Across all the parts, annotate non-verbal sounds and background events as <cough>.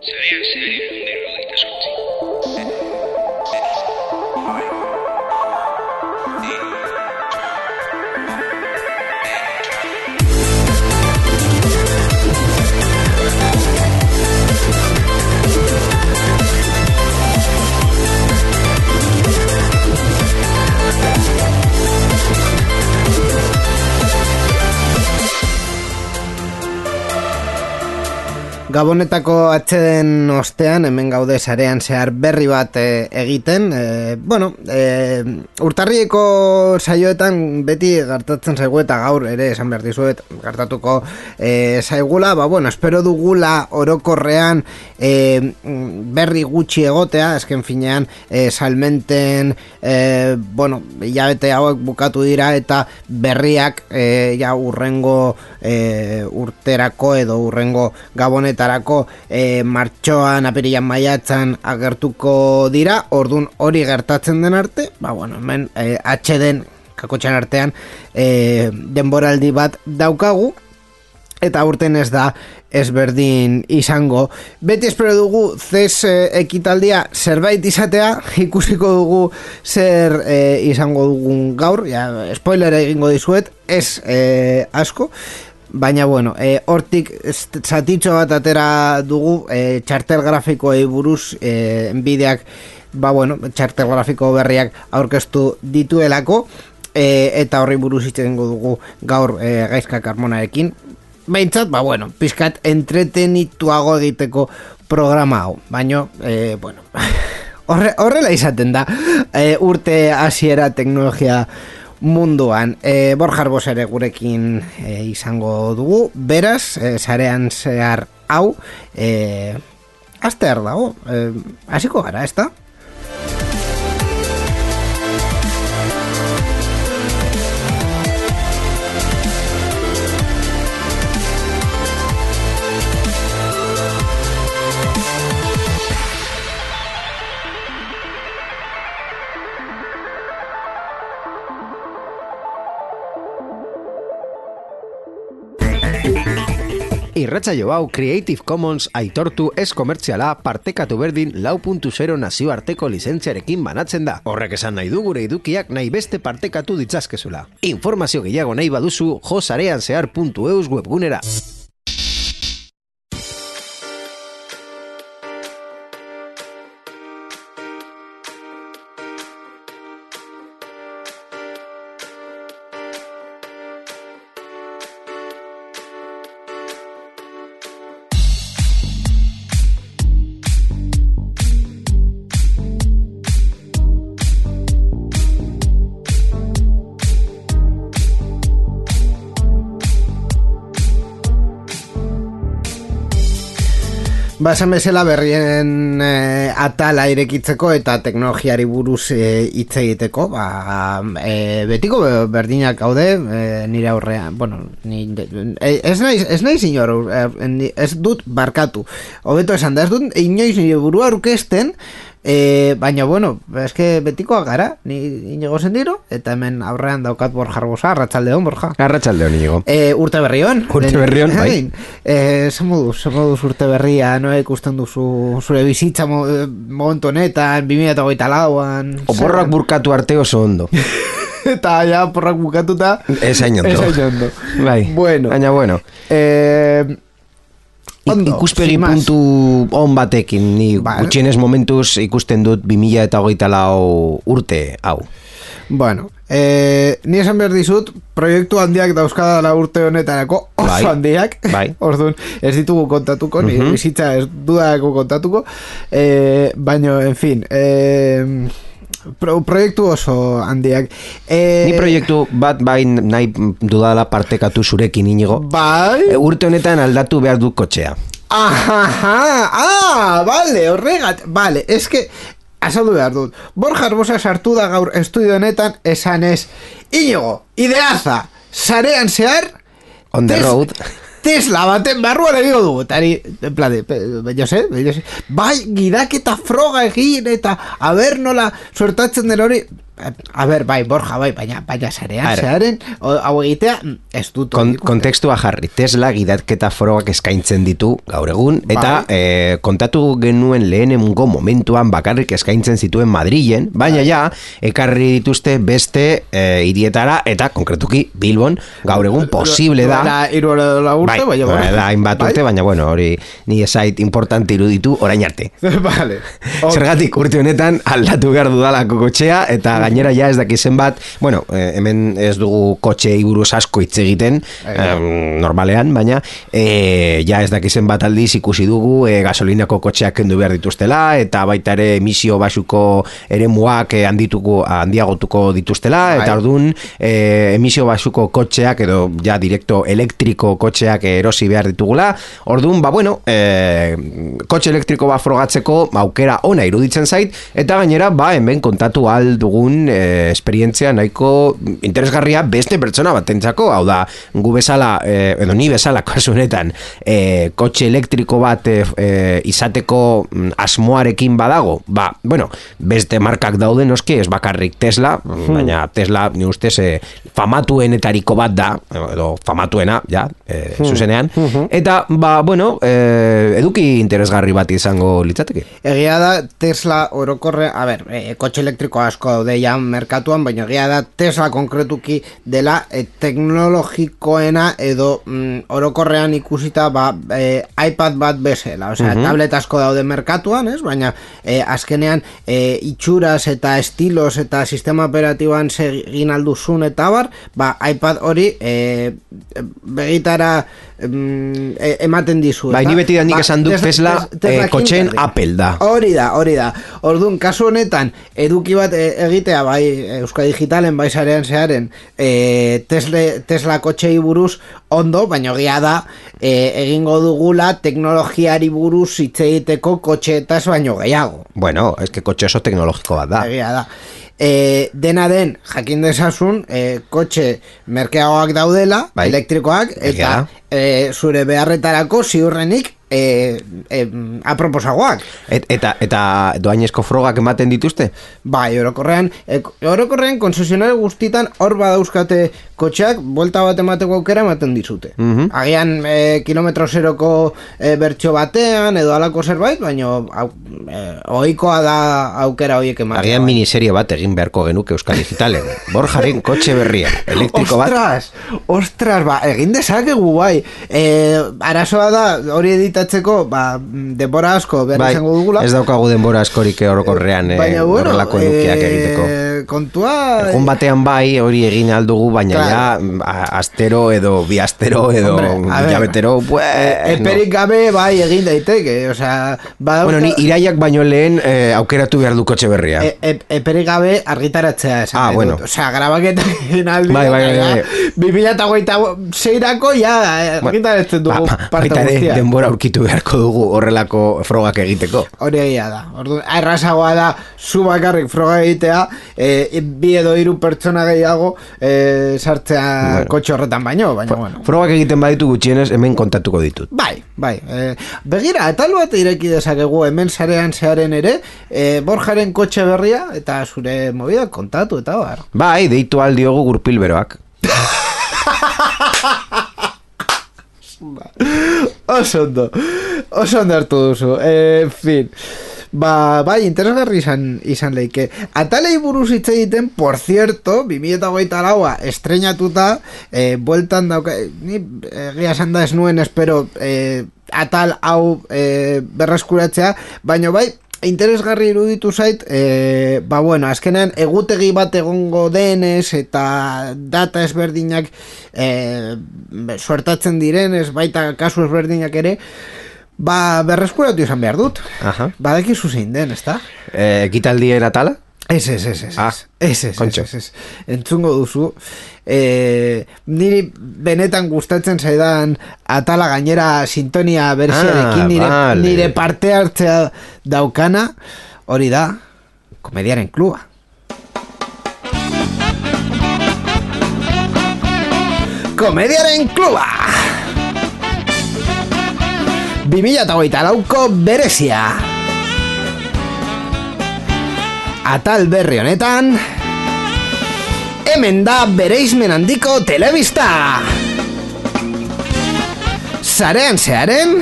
Zarean zehari egunero hogeita sortzi. Gabonetako atxeden ostean, hemen gaude sarean zehar berri bat e, egiten. E, bueno, e, urtarrieko saioetan beti gertatzen zaigu eta gaur ere esan behar dizuet gertatuko e, zaigula. Ba, bueno, espero dugula orokorrean e, berri gutxi egotea, esken finean e, salmenten, e, bueno, hilabete hauek bukatu dira eta berriak e, ja urrengo e, urterako edo urrengo gabonetarako e, martxoan, apirian maiatzan agertuko dira, ordun hori gertatzen den arte, ba bueno, hemen e, atxeden kakotxan artean e, denboraldi bat daukagu, eta urten ez da ezberdin izango. Beti espero dugu zez eh, ekitaldia zerbait izatea, <laughs> ikusiko dugu zer eh, izango dugun gaur, ja, spoiler egingo dizuet, ez eh, asko, Baina bueno, e, hortik zatitxo bat atera dugu e, txartel grafikoei buruz e, enbideak ba bueno, txartel grafiko berriak aurkeztu dituelako e, eta horri buruz itxengo dugu gaur e, gaizka karmonarekin Behintzat, ba bueno, pizkat entretenituago egiteko programa hau. Baina, e, bueno, <laughs> horre, horrela izaten da e, urte hasiera teknologia munduan. E, Borjar Bos ere gurekin e, izango dugu, beraz, e, zarean zehar hau, e, aztear dago, e, hasiko gara, ez da? Irratsaio hau Creative Commons aitortu ez komertziala partekatu berdin lau puntu zero nazioarteko lizentziarekin banatzen da. Horrek esan nahi du gure edukiak nahi beste partekatu ditzazkezula. Informazio gehiago nahi baduzu josarean zehar.eus webgunera. Ba, esan bezala berrien e, atala irekitzeko eta teknologiari buruz e, hitz egiteko, ba, e, betiko berdinak gaude, e, nire aurrean, bueno, ni, e, ez naiz, ez naiz inor, e, ez dut barkatu, hobeto esan da, ez dut inoiz nire burua aurkesten, E, baina, bueno, eske betikoa gara, ni inigo sendiro, eta hemen aurrean daukat borja arbosa, arratsaldeon borja. Arratxaldeon inigo. E, urte berrion. Urte berrion, bai. E, zemoduz, zemoduz urte berria, no ikusten duzu zure bizitza mo, momentu honetan, 2008 lauan. Oporrak burkatu arte oso ondo. <laughs> eta ja, porrak bukatuta. Ez hain ondo. Ez hain ondo. Bai, Bueno. baina bueno. Eh, Ondo, ikuspegi puntu on batekin, ni Vale. gutxienez momentuz ikusten dut 2000 eta hogeita lau urte, hau. Bueno, eh, ni esan behar dizut, proiektu handiak dauzkadala urte honetarako, oso Bai. handiak, Bai. <laughs> orduan ez ditugu kontatuko, ni Mhm. bizitza ez dudako kontatuko, eh, baino, en fin, eh, pro, proiektu oso handiak. Eh, Ni proiektu bat bai nahi dudala partekatu zurekin inigo. Bai, E, urte honetan aldatu behar du kotxea. Ahaha, ah, vale, horregat, vale, es que, azaldu behar dut, Borja Arbosa sartu da gaur estudio honetan esan ez, Inigo, ideaza, sarean zehar, On the road. Tesla baten barruan egingo dugu, eta ni, en plan, jo sé, jo sé, bai, gidaketa froga egin, eta, aber nola, suertatzen den hori, A ber, bai, Borja, bai, baina, baina zearen, o- hau egitea, mm, ez dut. Kon, kontekstua jarri, Tesla gidatketa frogak eskaintzen ditu gaur egun, eta Bai. eh, kontatu genuen lehenengo momentuan bakarrik eskaintzen zituen Madrilen, baina ja, ekarri dituzte beste eh, hirietara, eta konkretuki Bilbon, gaur egun posible da. Duela hiru edo urte, bai, baina, bueno. duela hainbat Bai. urte, baina bueno, hori ni esait importante iruditu orain arte. <laughs> vale. Zergatik urte honetan aldatu behar dudalako kotxea eta gainera ja ez daki zenbat, bueno, eh, hemen ez dugu kotxe buruz asko hitz egiten, em, normalean, baina eh, ja ez daki zenbat aldiz ikusi dugu eh, gasolinako kotxeak kendu behar dituztela eta baita ere emisio basuko eremuak eh, handituko handiagotuko dituztela eta Bai. ordun eh, emisio basuko kotxeak edo ja direkto elektriko kotxeak erosi behar ditugula. Ordun, ba bueno, eh, kotxe elektriko bat frogatzeko aukera ona iruditzen zait eta gainera ba hemen kontatu al dugun eh, esperientzia nahiko interesgarria beste pertsona batentzako, hau da, gu bezala eh, edo ni bezala <laughs> kasu honetan eh, kotxe elektriko bat eh, eh, izateko mm, asmoarekin badago, ba, bueno, beste markak daude noski, ez bakarrik Tesla, baina Tesla ni ustez eh, famatuenetariko bat da, edo famatuena, ja, eh, zuzenean, eta, ba, bueno, eh, eduki interesgarri bat izango litzateke. Egia da Tesla orokorre, a ber, e, kotxe elektriko asko daude ja merkatuan, baina egia da Tesla konkretuki dela e, teknologikoena edo mm, orokorrean ikusita ba, e, iPad bat bezala, osea, tablet asko daude merkatuan, ez? Baina e, azkenean e, itxuraz eta estilos eta sistema operatiboan segin alduzun eta bar, ba, iPad hori e, begitara mm, ematen dizu. Bai, ni beti da nik ba, esan dut Tesla- Tesla, Tes- Tesla eh, berdin. Apple da. Hori da, hori da. Orduan, kasu honetan, eduki bat e, egitea, bai, Euska Digitalen, bai sarean zearen, e, Tesla, Tesla kotxei buruz ondo, baina egia da, e, egingo dugula teknologiari buruz hitz egiteko kotxeetaz baino gehiago. Bueno, es que kotxe oso teknologiko bat da. Egia da. E, dena den, jakin dezasun, e, kotxe merkeagoak daudela, Bai. elektrikoak, eta e, zure beharretarako ziurrenik e, e, aproposagoak. Et, eta eta doainezko frogak ematen dituzte? Bai, orokorrean, e, orokorrean konzesionario guztitan hor badauzkate kotxeak, buelta bat emateko aukera ematen dizute. Mhm. Agian e, kilometro zeroko e, bertxo batean, edo alako zerbait, baina au, e, ohikoa da aukera horiek ematea. Agian miniserie bat egin beharko genuke Euskal Digitalen. <laughs> Borjaren kotxe berria, elektriko bat. Ostras, ostras, ba, egin dezakegu, bai. E, arazoa da, hori editatzeko, ba, denbora asko behar Bai, izango dugula. ez daukagu denbora askorik orokorrean eh, Baina, bueno, horrelako edukiak e, egiteko. kontua... Egun batean bai, hori egin aldugu, baina Claro. ja astero edo bi astero edo hilabetero, pues, e, eperik gabe bai egin daiteke, osea, badauka- Bueno, ni iraiak baino lehen eh, aukeratu behar du kotxe berria. E, e, eperik gabe argitaratzea esan Ah, bueno. dut. Osea, grabaketa <laughs> egin aldi. Bai, bai, bai, bai. 2008 ja eh, argitaratzen dugu Ba, ba, parte guztia. denbora aurkitu beharko dugu horrelako frogak egiteko. Hori egia da. Ordu, errazagoa da zu bakarrik froga egitea, e, bi edo hiru pertsona gehiago e, sartzea Bueno. kotxe horretan baino, baina bueno. Frogak egiten baditu gutxienez hemen kontatuko ditut. Bai, bai. E, begira, atal bat ireki dezakegu hemen sarean zearen ere, e, Borjaren kotxe berria eta zure movida kontatu eta bar. Bai, deitu aldiogu gurpilberoak. <laughs> <laughs> Oso ondo, oso ondo hartu duzu, en fin. Ba, bai, interesgarri izan, izan leike. Atalei buruz hitz egiten, por cierto, 2008 laua estrenatuta, e, bueltan dauka, ni egia esan da ez nuen espero e, atal hau e, berreskuratzea, baina bai, interesgarri iruditu zait, e, ba bueno, azkenean egutegi bat egongo denez eta data ezberdinak e, suertatzen direnez, baita kasu ezberdinak ere, ba berreskuratu izan behar dut. Aha. Badakizu zein den, ezta? Eh, ekitaldien atala? Ez, ez, ez, ez, Ah, ez, ez, ez, ez, ez, entzungo duzu, e, niri benetan gustatzen zaidan atala gainera sintonia bersiarekin Ah, nire, vale. nire parte hartzea daukana, hori da, komediaren kluba. Komediaren kluba! 2008 lauko berezia! Atal berri honetan hemen da bereizmen handiko telebista! Zarean zearen,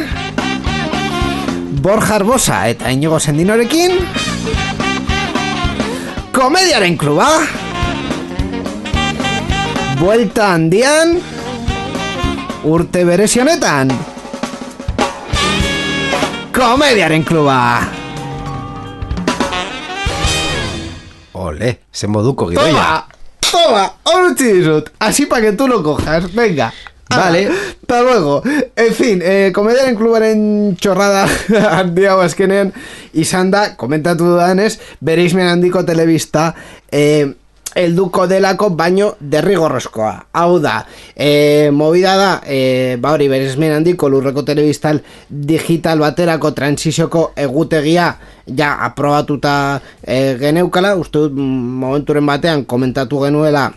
Borja Arbosa eta Inigo Sendinorekin, Komediaren kluba, Buelta handian, urte berezionetan, Komediaren kluba! Ole, zen moduko gidoia. Toma, toma, utzi dizut. Así para que tú lo cojas, venga. Vale. Hasta luego. En fin, eh, komediaren klubaren txorrada <laughs> handia hau azkenean izan da, komentatu dudanez, bereizmen handiko telebista, eh, elduko delako baino derrigorrezkoa. Hau da, e, movida da, e, ba hori bereizmen handiko lurreko telebistal digital baterako transizioko egutegia ja aprobatuta e, geneukala, uste dut mm, momenturen batean komentatu genuela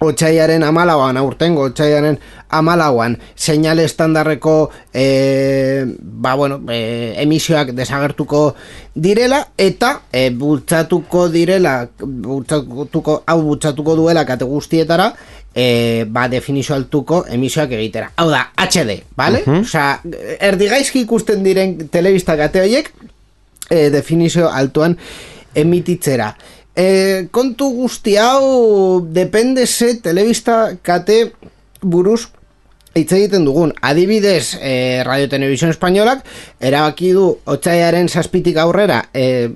Otsaiaren amalauan, aurtengo Otsaiaren amalauan, seinale estandarreko e, ba, bueno, e, emisioak desagertuko direla, eta e, bultzatuko direla, bultzatuko, hau bultzatuko duela kate guztietara, e, ba, definizio altuko emisioak egitera. Hau da, HD, bale? Uh Osea, erdigaizki ikusten diren telebista kate horiek, e, definizio altuan emititzera. E, kontu guzti hau depende ze telebista kate buruz hitz egiten dugun. Adibidez, e, Radio Televisión Españolak erabaki du otsaiaren zazpitik aurrera e,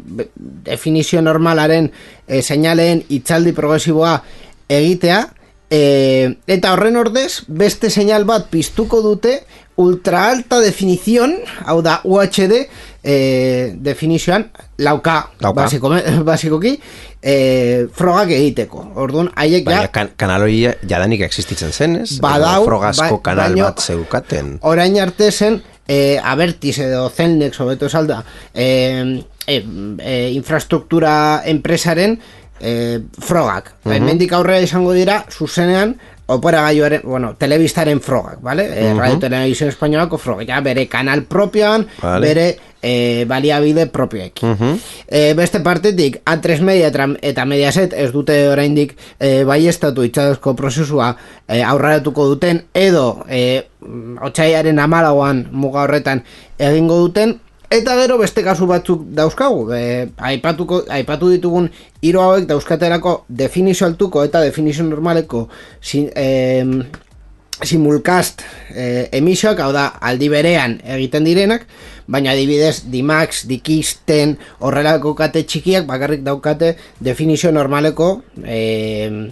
definizio normalaren e, seinaleen itzaldi progresiboa egitea e, eta horren ordez beste seinal bat piztuko dute ultra alta definizion, hau da UHD e, definizioan lauka, Lauka. Basiko, <laughs> basikoki e, frogak egiteko. Orduan, haiek ja, kan kanal hori jadanik existitzen zen, ez? Badau, Edo Frogazko ba- kanal baino- bat zeukaten. orain arte zen e, Abertis edo Celnex hobeto esalda e, e, e, infrastruktura enpresaren e, frogak. Uh Hemendik aurrera izango dira zuzenean operagailuaren, bueno, telebistaren frogak, vale? E, Radio Televisión Españolako frogak, ja, bere kanal propioan, Vale. bere e, baliabide propioekin. e, beste partetik, A3 Media eta, Mediaset ez dute oraindik e, baiestatu itxadozko prozesua e, aurreratuko duten, edo e, otxaiaren amalauan muga horretan egingo duten, Eta gero beste kasu batzuk dauzkagu, e, aipatuko, aipatu ditugun hiru hauek dauzkatelako definizio altuko eta definizio normaleko sin, em, simulcast eh, emisioak, hau da, aldi berean egiten direnak, baina adibidez Dimax, Dikisten, horrelako kate txikiak bakarrik daukate definizio normaleko eh,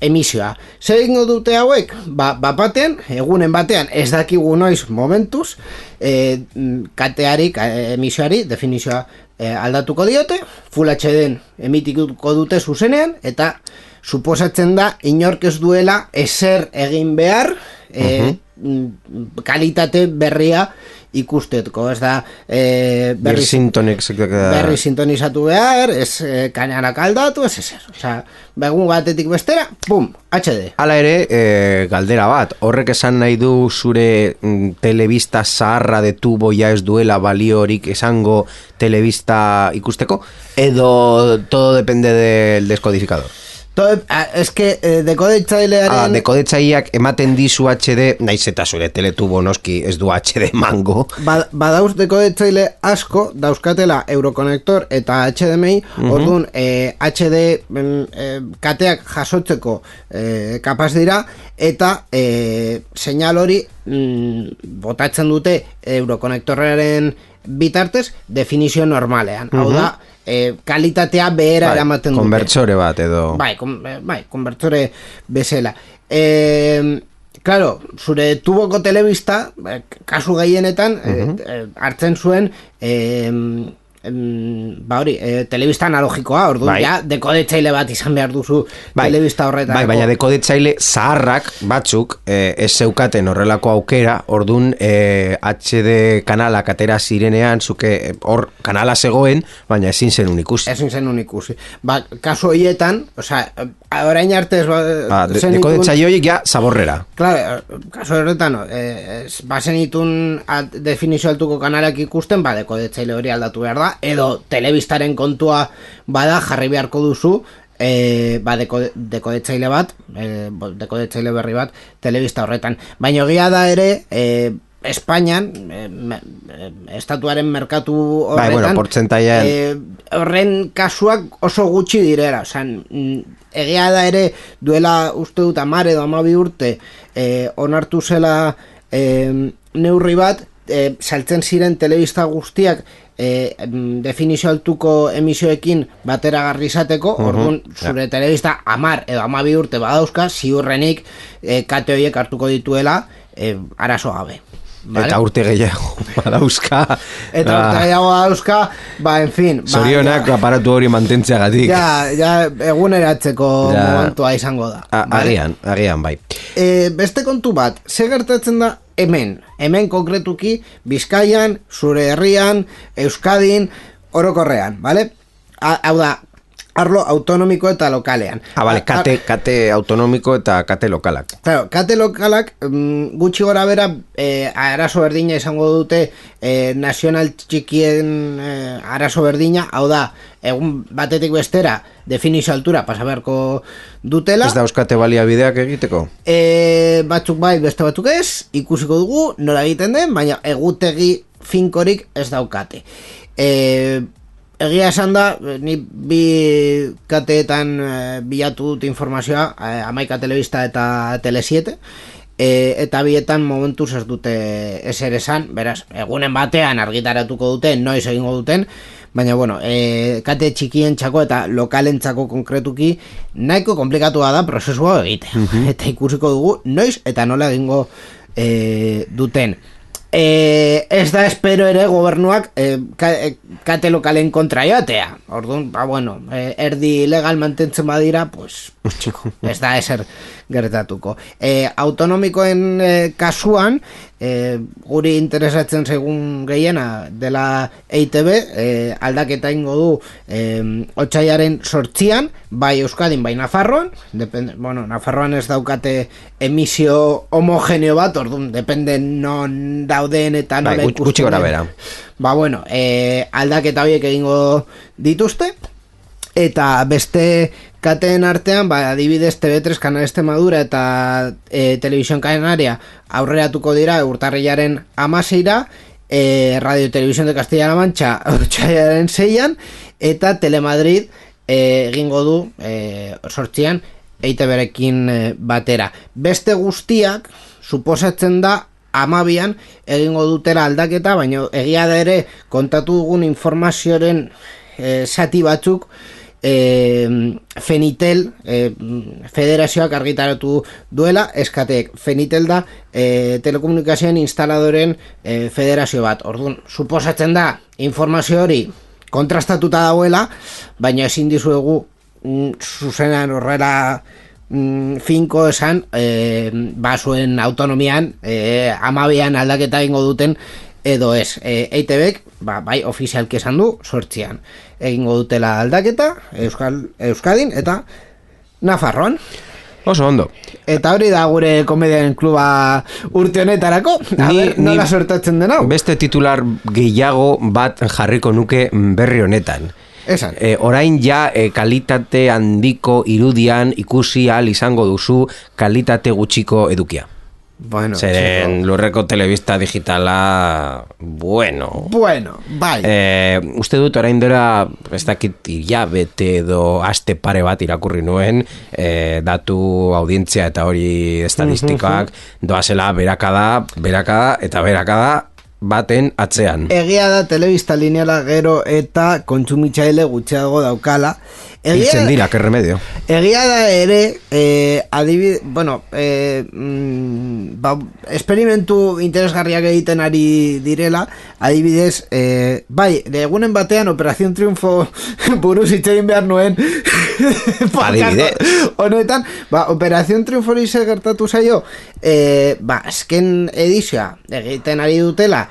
emisioa. Zer egingo dute hauek? Ba, bat batean, egunen batean, ez dakigu noiz momentuz, mm, kateari, ka, emisioari, definizioa eh, aldatuko diote, Full HD-en emitiko dute zuzenean, eta suposatzen da inork ez duela ezer egin behar e, mm, kalitate berria ikusteko, ez da e, berri, Birsintonek berri sintonizatu behar, ez e, kainarak aldatu, ez ezer. Osea, begun batetik bestera, pum, HD. Hala ere, e, galdera bat, horrek esan nahi du zure mm, telebista zaharra de tubo ja ez duela baliorik esango telebista ikusteko, edo todo depende del descodificador. Todo, a, es que eh, dekodetzailearen... Ah, dekodetzaileak ematen dizu HD, naiz eta zure teletubo noski ez du HD mango. Ba, badauz dekodetzaile asko dauzkatela Eurokonektor eta HDMI, orduan eh, HD mm, eh, kateak jasotzeko eh, kapaz dira eta eh, seinal hori mm, botatzen dute Eurokonektorraren bitartez definizio normalean. Hau da, eh, kalitatea behera eramaten dute. Konbertsore bat edo... Bai, kon, bai, konbertore bezala. E, claro, zure tuboko telebista, eh, kasu gehienetan, eh, eh, hartzen zuen, eh, em, ba hori, eh, telebista analogikoa, orduan Bai. ja, dekodetzaile bat izan behar duzu telebista horretan. Bai, baina dekodetzaile zaharrak batzuk eh, ez zeukaten horrelako aukera, ordun eh, HD kanalak atera zirenean, zuke hor kanala zegoen, baina ezin zen ikusi. Ezin zen ikusi. Ba, kasu horietan, osea, orain arte ez ba, Ba, de, dekodetzaile horiek ja zaborrera. Claro, kaso horretan, eh, ez, bazen itun definizio altuko kanalak ikusten, ba, dekodetzaile hori aldatu behar da, edo telebistaren kontua bada jarri beharko duzu e, ba, deko, dekodetzaile bat, e, dekodetzaile berri bat, telebista horretan. Baina egia da ere, e, Espainian, e, e, estatuaren merkatu Bai, horretan, bueno, portzentaian- e, horren kasuak oso gutxi direra, osan, egia da ere duela uste dut amar edo amabi urte e, onartu zela e, neurri bat, e, saltzen ziren telebista guztiak e, definizio altuko emisioekin bateragarri izateko, orduan zure telebista amar edo amabi urte badauzka, ziurrenik e, kate horiek hartuko dituela e, arazo gabe. Vale? Eta urte gehiago <laughs> badauzka. Eta Ah, urte gehiago dauzka, ba, en fin. Ba, Zorionak ja- aparatu hori mantentzeagatik. Ja, ja, eguneratzeko Ja. momentua izango da. A- vale? Agian, agian, bai. E, beste kontu bat, ze gertatzen da hemen, hemen konkretuki Bizkaian, zure herrian, Euskadin, orokorrean, bale? Ha- Hau da, arlo autonomiko eta lokalean. Ah, bale, A- kate, kate autonomiko eta kate lokalak. Claro, kate lokalak mm, gutxi gora bera e, arazo berdina izango dute e, nazional txikien e, arazo berdina, hau da, egun batetik bestera definizio altura pasa beharko dutela. Ez dauzkate baliabideak egiteko? E, batzuk bai, beste batzuk ez, ikusiko dugu, nola egiten den, baina egutegi finkorik ez daukate. E, egia esan da, ni bi kateetan e, bilatu dut informazioa, e, amaika telebista eta tele 7, e, eta bietan momentuz ez dute eser esan, beraz, egunen batean argitaratuko dute, noiz egingo duten, baina bueno, e, kate txikien txako eta lokalentzako konkretuki nahiko komplikatua da prozesua egitea. <laughs> Eta ikusiko dugu noiz eta nola egingo e, duten. E, ez da espero ere gobernuak e, ka, kate lokalen kontra joatea. Orduan, ba bueno, erdi legal mantentzen badira, pues ez da eser gertatuko. E, autonomikoen e, kasuan, e, guri interesatzen segun gehiena dela EITB, e, aldaketa ingo du e, otxaiaren sortzian, bai Euskadin, bai Nafarroan, depende, bueno, Nafarroan ez daukate emisio homogeneo bat, orduan, depende non dauden eta Bai, nola gutxi- gutxi ikusten gora behera. Ba, bueno, e, aldaketa horiek egingo dituzte, eta beste kateen artean, ba, adibidez TV3 Kanal Extremadura eta e, Televisión Canaria aurreratuko dira urtarrilaren amaseira, e, Radio Televisión de Castilla-La Mancha <laughs> otxaiaren zeian, eta Telemadrid e, egingo du e, sortzian EITB-rekin batera. Beste guztiak, suposatzen da, amabian egingo dutela aldaketa, baina egia da ere kontatu dugun informazioaren e, zati batzuk e, Fenitel e, federazioak argitaratu duela eskatek Fenitel da e, telekomunikazioen instaladoren e, federazio bat. Orduan, suposatzen da informazio hori kontrastatuta dagoela baina ezin dizuegu mm, zuzenan horrela mm, finko esan e, basuen autonomian e, amabian aldaketa egingo duten edo ez. E, EITBek, ba, bai, ofizialki esan du, sortzian. Egingo dutela aldaketa, Euskal, Euskadin, eta Nafarroan. Oso ondo. Eta hori da gure komediaren kluba urte honetarako. A Ni- ber, nola ni- sortatzen den hau? Beste titular gehiago bat jarriko nuke berri honetan. Esan. E, orain ja e, kalitate handiko irudian ikusi al izango duzu kalitate gutxiko edukia. Bueno, Zeren lurreko telebista digitala, bueno... Bueno, bai. E, uste dut orain dela ez dakit hilabete edo aste pare bat irakurri nuen e, datu audientzia eta hori estadistikoak doazela berakada, berakada eta berakada baten atzean. Egia da telebista lineala gero eta kontsumitzaile gutxiago daukala. Hiltzen dira, que remedio. Egia da ere, eh, adibid, bueno, eh, mm, ba, esperimentu interesgarriak egiten ari direla, adibidez, eh, bai, egunen batean Operación Triunfo <laughs> buruz hitz egin behar nuen <laughs> podcast Adibidez. honetan, ba, Operación Triunfo gertatu zaio, eh, ba, azken edizioa egiten ari dutela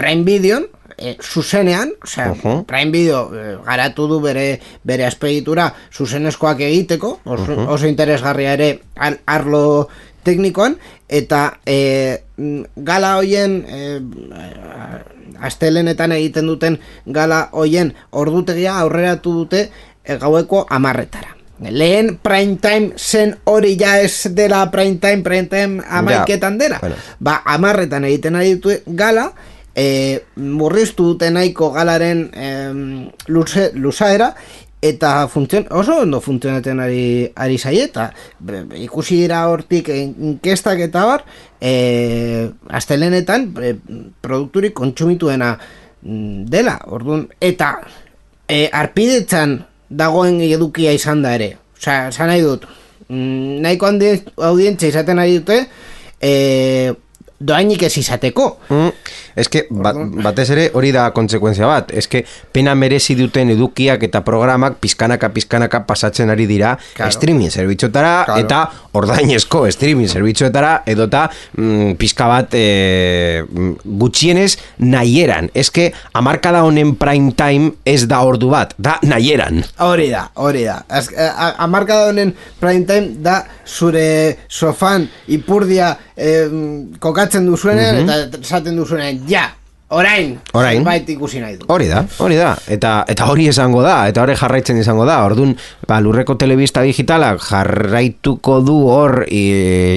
Prime Videon, eh, zuzenean, osea, Ujú. Prime Video eh, garatu du bere bere aspegitura zuzenezkoak egiteko, oso, oso interesgarria ere al- arlo teknikoan eta e, gala hoien e, astelenetan egiten duten gala hoien ordutegia aurreratu dute e, gaueko amarretara. lehen prime time zen hori ja ez dela prime time, prime time amaiketan dela. bueno. Ba, amarretan egiten ari dute gala, e, murriztu dute nahiko galaren em, luze, luzaera, eta funtzion, oso ondo funtzionatzen ari, ari be- be- ikusi dira hortik inkestak eta bar, e, astelenetan e, produkturik kontsumituena mm, dela, orduan, eta e, arpidetzan dagoen edukia izan da ere. Osea, esan nahi dut, mm, nahiko handi- audientzia izaten ari dute, e, doainik ez izateko. Mm, eske, bat, batez ere hori da kontsekuentzia bat. Eske, pena merezi duten edukiak eta programak pizkanaka pizkanaka pasatzen ari dira Claro. streaming zerbitzuetara Claro. eta ordainezko streaming zerbitzuetara edota mm, pizka bat e, gutxienez nahieran. Eske, amarkada honen prime time ez da ordu bat, da nahieran. Hori da, hori da. Az, a, amarka da honen prime time da zure sofan ipurdia em, kokatzen duzuenean eta esaten duzuenean, ja, orain, Orain. zerbait ikusi nahi du. Hori da, hori da. Eta, eta hori izango da, eta hori jarraitzen izango da. Ordun ba, lurreko telebista digitalak jarraituko du hor i,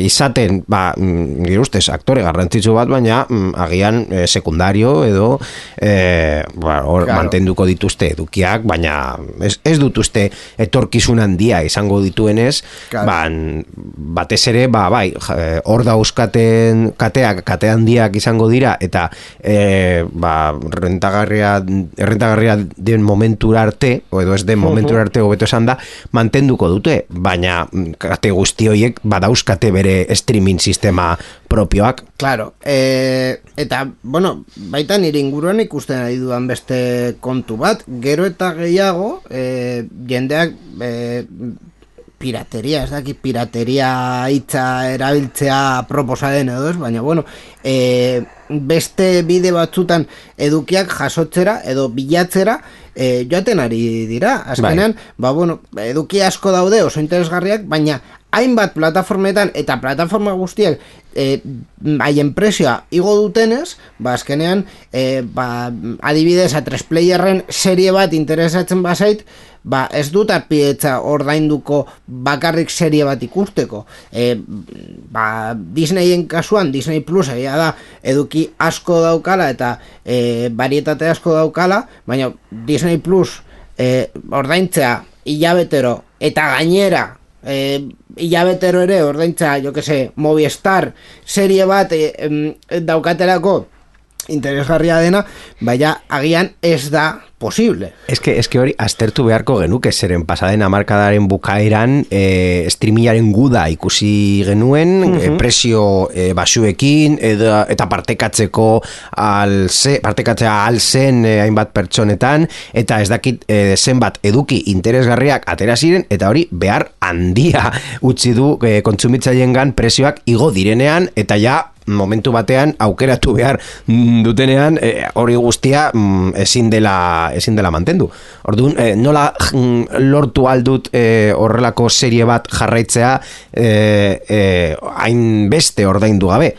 izaten, ba, mm, nire ustez, aktore garrantzitsu bat, baina mm, agian eh, sekundario edo eh, ba, hor Claro. mantenduko dituzte edukiak, baina ez, ez dut uste etorkizun handia izango dituenez, Claro. ba, n- batez ere, ba, bai, eh, hor dauzkaten kateak, kate handiak izango dira, eta e, ba, rentagarria, errentagarria den momentura arte, o edo ez den momentura arte hobeto esan da, mantenduko dute, baina mm, kate guzti horiek badauzkate bere streaming sistema propioak. Claro, e, eta, bueno, baita nire inguruan ikusten ari dudan beste kontu bat, gero eta gehiago, e, jendeak e, pirateria, ez dakit pirateria hitza erabiltzea proposaren edo ez, baina bueno, e, beste bide batzutan edukiak jasotzera edo bilatzera e, joaten ari dira. Azkenean, ba bueno, eduki asko daude oso interesgarriak, baina hainbat plataformetan eta plataforma guztiak e, haien presioa igo dutenez, ba azkenean e, ba, adibidez a 3 playerren serie bat interesatzen bazait, ba ez dut arpidetza ordainduko bakarrik serie bat ikusteko. E, ba, Disneyen kasuan, Disney Plus egia da eduki asko daukala eta e, varietate asko daukala, baina Disney Plus e, ordaintzea hilabetero eta gainera e, hilabetero ere ordaintza, jo que se, Movistar serie bat e, em, daukatelako interesgarria dena, baina agian ez da posible. Eske, eske hori aztertu beharko genuke zeren pasaden amarkadaren bukaeran e, streamingaren guda ikusi genuen e, presio e, basuekin edo, eta partekatzeko al ze, partekatzea al zen e, hainbat pertsonetan eta ez dakit e, zenbat eduki interesgarriak atera ziren eta hori behar handia utzi du e, kontsumitzaileen presioak igo direnean eta ja momentu batean aukeratu behar dutenean eh, hori guztia mm, ezin dela ezin dela mantendu. Orduan, eh, nola mm, lortu aldut eh, horrelako serie bat jarraitzea hain beste ordaindu gabe.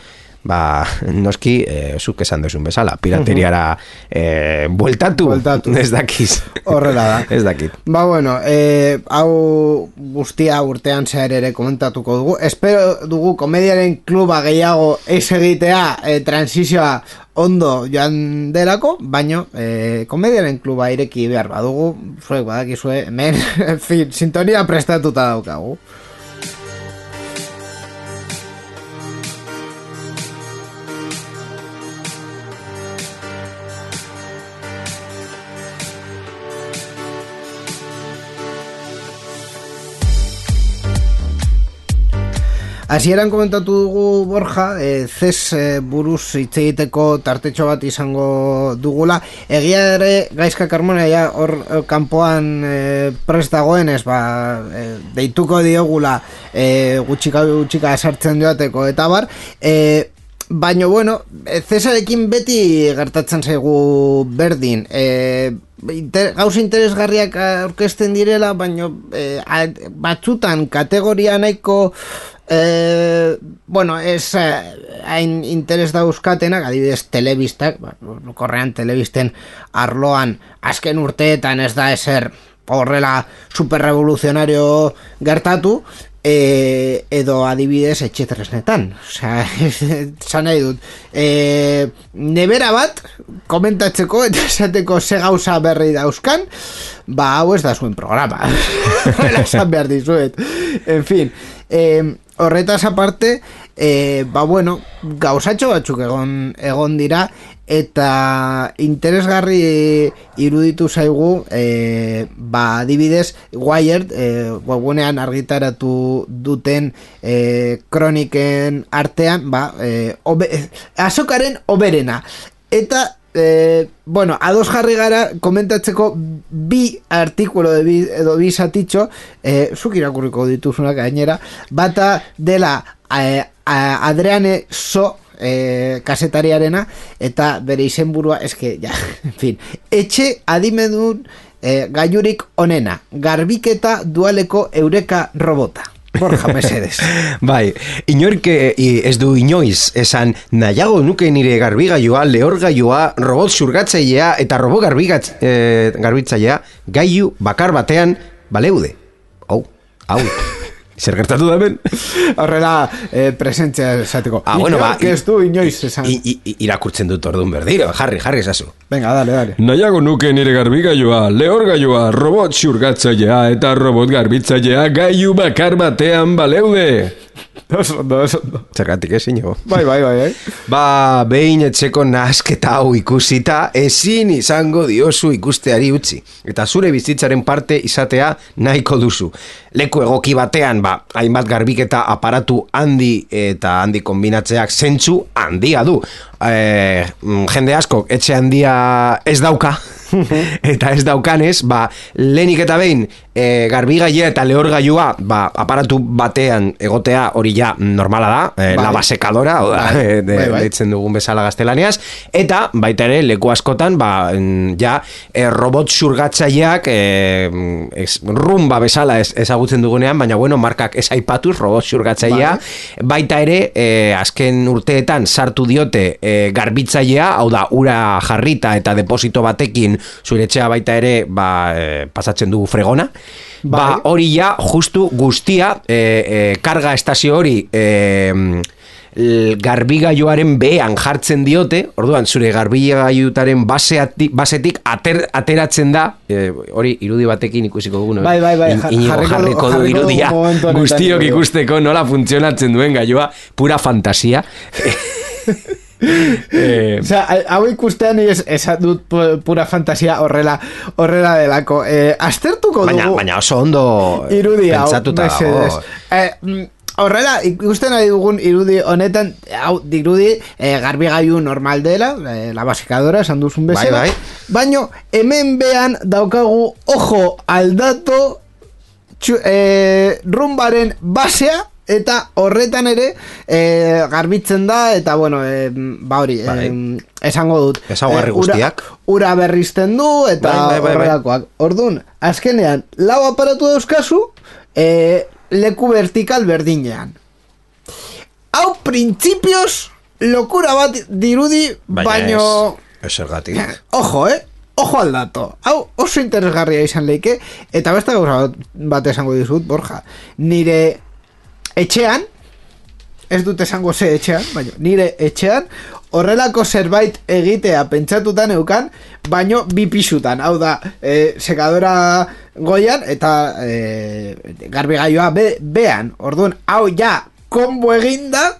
Ba, noski, eh, zuk esan duzun bezala, pirateriara eh, bueltatu, Bueltatu. ez dakiz. Horrela da. ez dakit. Ba bueno, e, hau guztia urtean zehar ere komentatuko dugu. Espero dugu komediaren kluba gehiago ez egitea e, transizioa ondo joan delako, baino e, komediaren kluba ireki behar badugu, zuek badakizue, hemen, <laughs> en fin, sintonia prestatuta daukagu. Hasieran komentatu dugu Borja, e, zez e, buruz hitz egiteko tartetxo bat izango dugula. Egia ere gaizka karmona ja hor e, kanpoan e, prest dagoenez, ba, e, deituko diogula e, gutxika gutxika sartzen joateko eta bar. E, Baina, bueno, Cesarekin beti gertatzen zaigu berdin. E, inter, gauz interesgarriak aurkezten direla, baina e, batzutan kategoria nahiko e, bueno, ez eh, hain interes dauzkatenak, adibidez telebistak, ba, korrean telebisten arloan azken urteetan ez da eser horrela superrevoluzionario gertatu, e, edo adibidez etxetresnetan. Osea, <laughs> zan nahi dut. E, nebera bat, komentatzeko eta esateko ze gauza berri dauzkan, ba, hau ez da zuen programa. <laughs> Esan behar dizuet. En fin, e, horretaz aparte, e, ba, bueno, gauzatxo batzuk egon, egon dira, eta interesgarri iruditu zaigu e, ba adibidez Wired e, webunean argitaratu duten e, kroniken artean ba e, obe, azokaren oberena. Eta e, bueno, ados jarri gara komentatzeko bi artikulo de bi, edo bi satitxo e, zuk irakurriko dituzunak gainera bata dela e, Adriane So e, kasetariarena eta bere izenburua eske ja, <laughs> en fin, etxe adimedun e, gaiurik onena, garbiketa dualeko eureka robota. Borja <laughs> Mesedes. bai, inork eh, ez du inoiz esan nahiago nuke nire garbigailua, lehorgailua, robot surgatzailea eta robot garbigatz, eh, garbitzailea gaiu bakar batean baleude. Hau, hau. Zer gertatu da ben? <laughs> Horrela eh, presentzia esateko. Ah, bueno, ba, ez du inoiz esan. I, i, i, irakurtzen dut ordun berdiro, jarri, jarri esazu. Venga, dale, dale. Nahiago nuke nire garbigailua, lehorgailua, robot xurgatzailea eta robot garbitzailea gaiu bakar batean baleude. Oso ondo, oso ondo. Zergatik ezin jo. Bai, bai, bai, bai. Ba, behin etxeko nasketa hau ikusita, ezin izango diozu ikusteari utzi. Eta zure bizitzaren parte izatea nahiko duzu. Leku egoki batean, ba, hainbat garbiketa aparatu handi eta handi kombinatzeak zentzu handia du. E, jende asko, etxe handia ez dauka, <laughs> eta ez daukanez, ba, lehenik eta behin e, garbigaia eta lehorgailua ba, aparatu batean egotea hori ja normala da, e, Bai. la basekadora, o da, Bai, e, de, bai, bai. deitzen dugun bezala gaztelaniaz, eta baita ere leku askotan, ba, mm, ja, e, robot surgatzaileak e, ez, rumba bezala ez, ezagutzen dugunean, baina bueno, markak ez aipatuz robot surgatzailea, baita ere, e, azken urteetan sartu diote e, garbitzailea, hau da, ura jarrita eta deposito batekin zure etxea baita ere ba, e, pasatzen dugu fregona, ba, Bai. hori ja justu guztia e, e, karga estazio hori e, garbigailuaren bean jartzen diote, orduan zure garbigailutaren baseatik, basetik ater, ateratzen da, e, hori irudi batekin ikusiko dugu? Bai, bai, bai, In- jarriko du- irudia, guztiok ikusteko nola funtzionatzen duen gailua, pura fantasia. <laughs> eh, Osea, hau ikustean ez, esan dut pu- pura fantasia horrela horrela delako. Eh, aztertuko baina, dugu baina oso ondo irudi hau, pentsatuta dago. Eh, mm, horrela, ikusten ari dugun irudi honetan, hau, dirudi, eh, garbigailu normal dela, eh, la basikadora, esan duzun bezala. Bai, Baino, hemen bean daukagu, ojo, aldato, txu, eh, rumbaren basea, eta horretan ere eh, garbitzen da eta bueno eh, ba hori Bai. esango dut Ezaugarri ura- guztiak. ura berrizten du eta Bai, bai, bai, bai. horrelakoak Orduan, azkenean, lau aparatu dauzkazu, e, leku vertikal berdinean. Hau, printzipioz, lokura bat dirudi, Baina baino... zergatik. <laughs> Ojo, eh? Ojo al dato. Hau, oso interesgarria izan leike, eta beste gauza bat esango dizut, Borja. Nire etxean, ez dut esango ze etxean, baina nire etxean, horrelako zerbait egitea pentsatutan eukan, baino bi pisutan. Hau da, e, sekadora goian eta e, garbigailua be, bean. Orduan, hau ja, konbo eginda,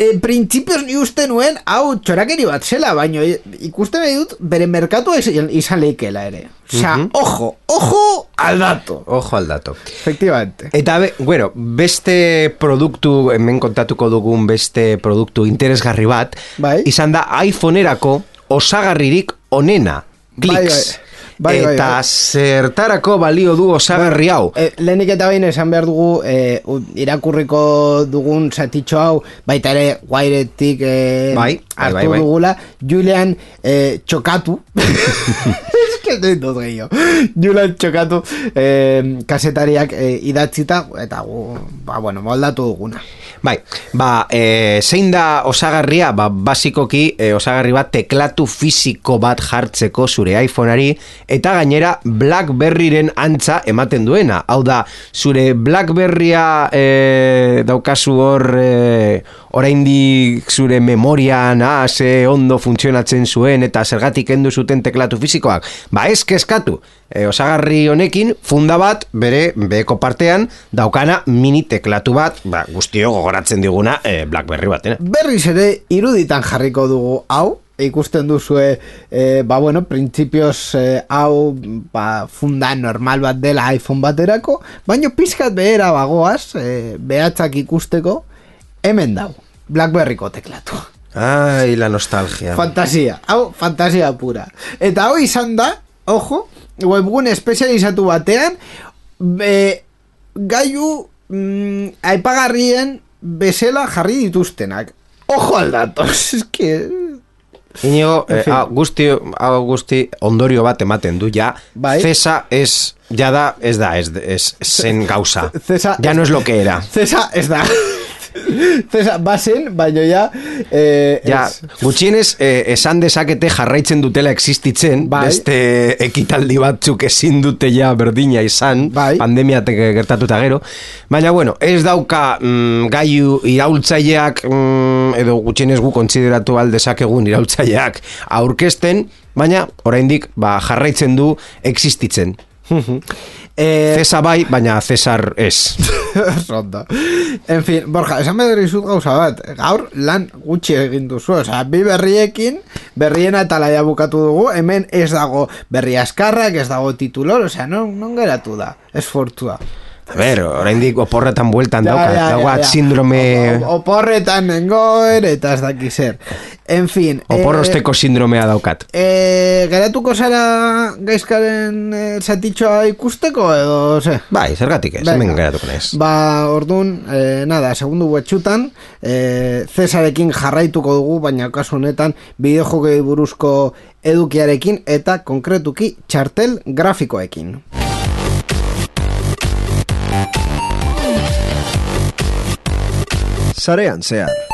e, printzipioz ni uste nuen, hau txorakeri bat zela, baino i- ikusten nahi dut, bere merkatua izan, leikela ere. Osea, ojo, ojo al dato. Ojo al dato. Efectivamente. Eta, be, bueno, beste produktu, hemen kontatuko dugun beste produktu interesgarri bat, Bai. izan da iPhoneerako osagarririk onena. Kliks. bai. Bai, bai, eta bai. zertarako balio du osagarri hau. E, lehenik eta behin esan behar dugu e, irakurriko dugun zatitxo hau baita ere guairetik e, Bai, bai, hartu bai, bai. dugula Julian e, txokatu <laughs> dut gehiago. Julan txokatu eh, kasetariak eh, idatzita, eta gu, ba, bueno, moldatu duguna. Bai, ba, e, zein da osagarria, ba, basikoki e, osagarri bat teklatu fisiko bat jartzeko zure iPhoneari eta gainera Blackberryren antza ematen duena. Hau da, zure Blackberrya e, daukazu hor e, oraindik zure memorian ah, ze ondo funtzionatzen zuen eta zergatik kendu zuten teklatu fisikoak. Ba, ez kezkatu. E, osagarri honekin funda bat bere beko partean daukana mini teklatu bat, ba, guztio gogoratzen diguna e, Blackberry batena. Berriz ere, iruditan jarriko dugu hau, ikusten duzue, e, ba bueno, printzipioz e, hau ba, funda normal bat dela iPhone baterako, baino pizkat behera bagoaz, e, behatzak ikusteko, hemen dau, Blackberryko teklatu. Ai, la nostalgia. Fantasia, hau, fantasia pura. Eta hau izan da, ojo, webgune espezializatu batean, be, gaiu mm, aipagarrien bezala jarri dituztenak. Ojo aldatos, <laughs> es que... Inigo, En eh, fin. guzti, guzti ondorio bat ematen du, ja, Bai. Cesa ez, ja da, ez da, ez, ez zen gauza. Cesa- ja no es lo que era. Cesa, ez da. <laughs> Cesa, bazen, baino ja... Eh, Ja, ez. gutxienez eh, esan dezakete jarraitzen dutela existitzen, Bai. beste ekitaldi batzuk ezin dute ja berdina izan, Bai. pandemia te- gertatuta gero, baina bueno, ez dauka mm, gaiu iraultzaileak mm, edo gutxienez gu kontsideratu aldezakegun iraultzaileak aurkezten, baina oraindik ba, jarraitzen du existitzen. Eh, Cesa bai, baina Cesar ez. <laughs> Ondo. En fin, Borja, esan behar dizut gauza bat. Gaur lan gutxi egin duzu. Osea, bi berriekin, berriena eta laia bukatu dugu. Hemen ez dago berri askarrak, ez dago titulor. Osea, non, non geratu da. Esfortua. A ber, oraindik oporretan bueltan Ja, daukat, ja, ja, daukat ja. sindrome... O- Oporretan nengoen eta ez daki zer. En fin. Oporrosteko sindromea daukat. Eh, geratuko zara gaizkaren eh, zatitxoa ikusteko edo ze? Bai, zergatik ez, hemen geratuko naiz. Ba, orduan, eh, nada, segundu betxutan, eh, Cesarekin jarraituko dugu, baina kasu honetan, bideojokei buruzko edukiarekin eta konkretuki txartel grafikoekin. Sarean zehar.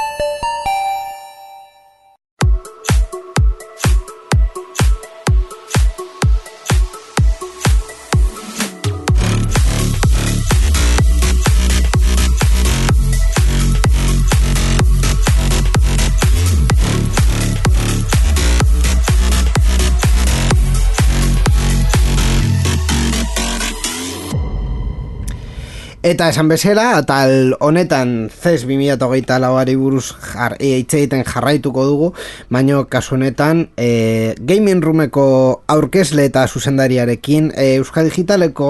Eta esan bezala, atal honetan CES 2008 lauari buruz jar, e, egiten jarraituko dugu, baino kasu honetan e, gaming roomeko aurkezle eta zuzendariarekin, e, Euskal Digitaleko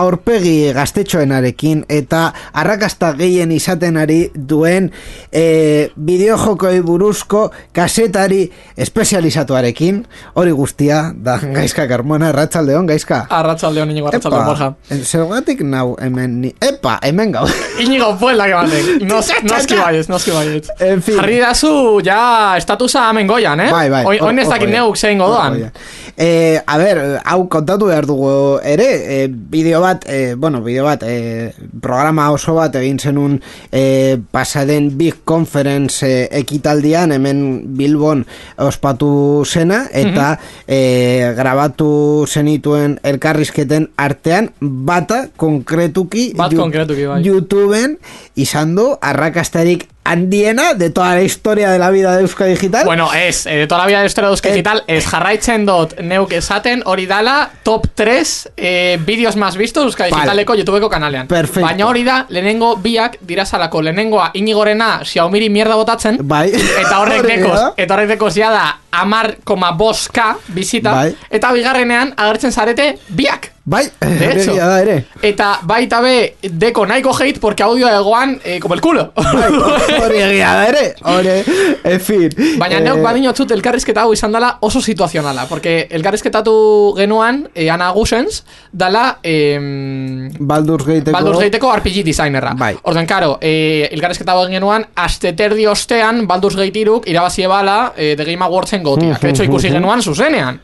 aurpegi gaztetxoenarekin eta arrakasta gehien izaten ari duen e, bideojokoi buruzko kasetari espezializatuarekin, hori guztia, da <laughs> gaizka Carmona, Arratsaldeon gaizka. Arratsaldeon inigo arratsaldeon borja. Zergatik nau hemen ni... Epa, hemen gau. Inigo puela que batek. Nos, <laughs> noski baiez, noski baiez. En fin. Jarri dazu ja estatusa hemen goian, eh? Bai, bai. Oin, ez dakit neuk zein godoan. Eh, a ber, hau kontatu behar dugu ere, eh, bideo bat, eh, bueno, bideo bat, eh, programa oso bat egin zenun eh, pasaden Big Conference eh, ekitaldian, hemen Bilbon ospatu zena, eta eh, grabatu zenituen elkarrizketen artean, bata konkretuki Bat konkretuki, bai. YouTubeen izan du arrakastarik handiena de toda la historia de la vida de Euskal Digital. Bueno, ez, eh, de toda la vida de historia de Euskal Eh, Digital, ez jarraitzen dot neuk esaten hori dala top 3 eh, vídeos más vistos Euskal Vale. Digitaleko YouTubeko kanalean. Perfecto. Baina hori da, lehenengo biak dirazalako, lehenengoa inigorena Xiaomiri mierda botatzen, Bai. Eta horrek <laughs> dekoz, da. eta horrek dekoz ja da amar koma boska bizita, Bai. eta bigarrenean agertzen zarete biak. Bai, De hecho. da ere. Eta baita be, deko nahiko hate porque audio egoan eh, como el culo. Bai, <laughs> Hori egia da ere, hori, en fin. Baina eh, neuk badino txut elkarrizketa hau izan dela oso situazionala, porque elkarrizketatu genuan, e, Ana Gusens, dala em, Baldur's Gateko... Baldur's Gateko RPG designerra. Bai. Orduen, karo, e, elkarrizketa hau genuan, aste terdi ostean Baldur's Gate iruk irabazi ebala e, The Game Awardsen gotia. que de hecho ikusi genuan zuzenean.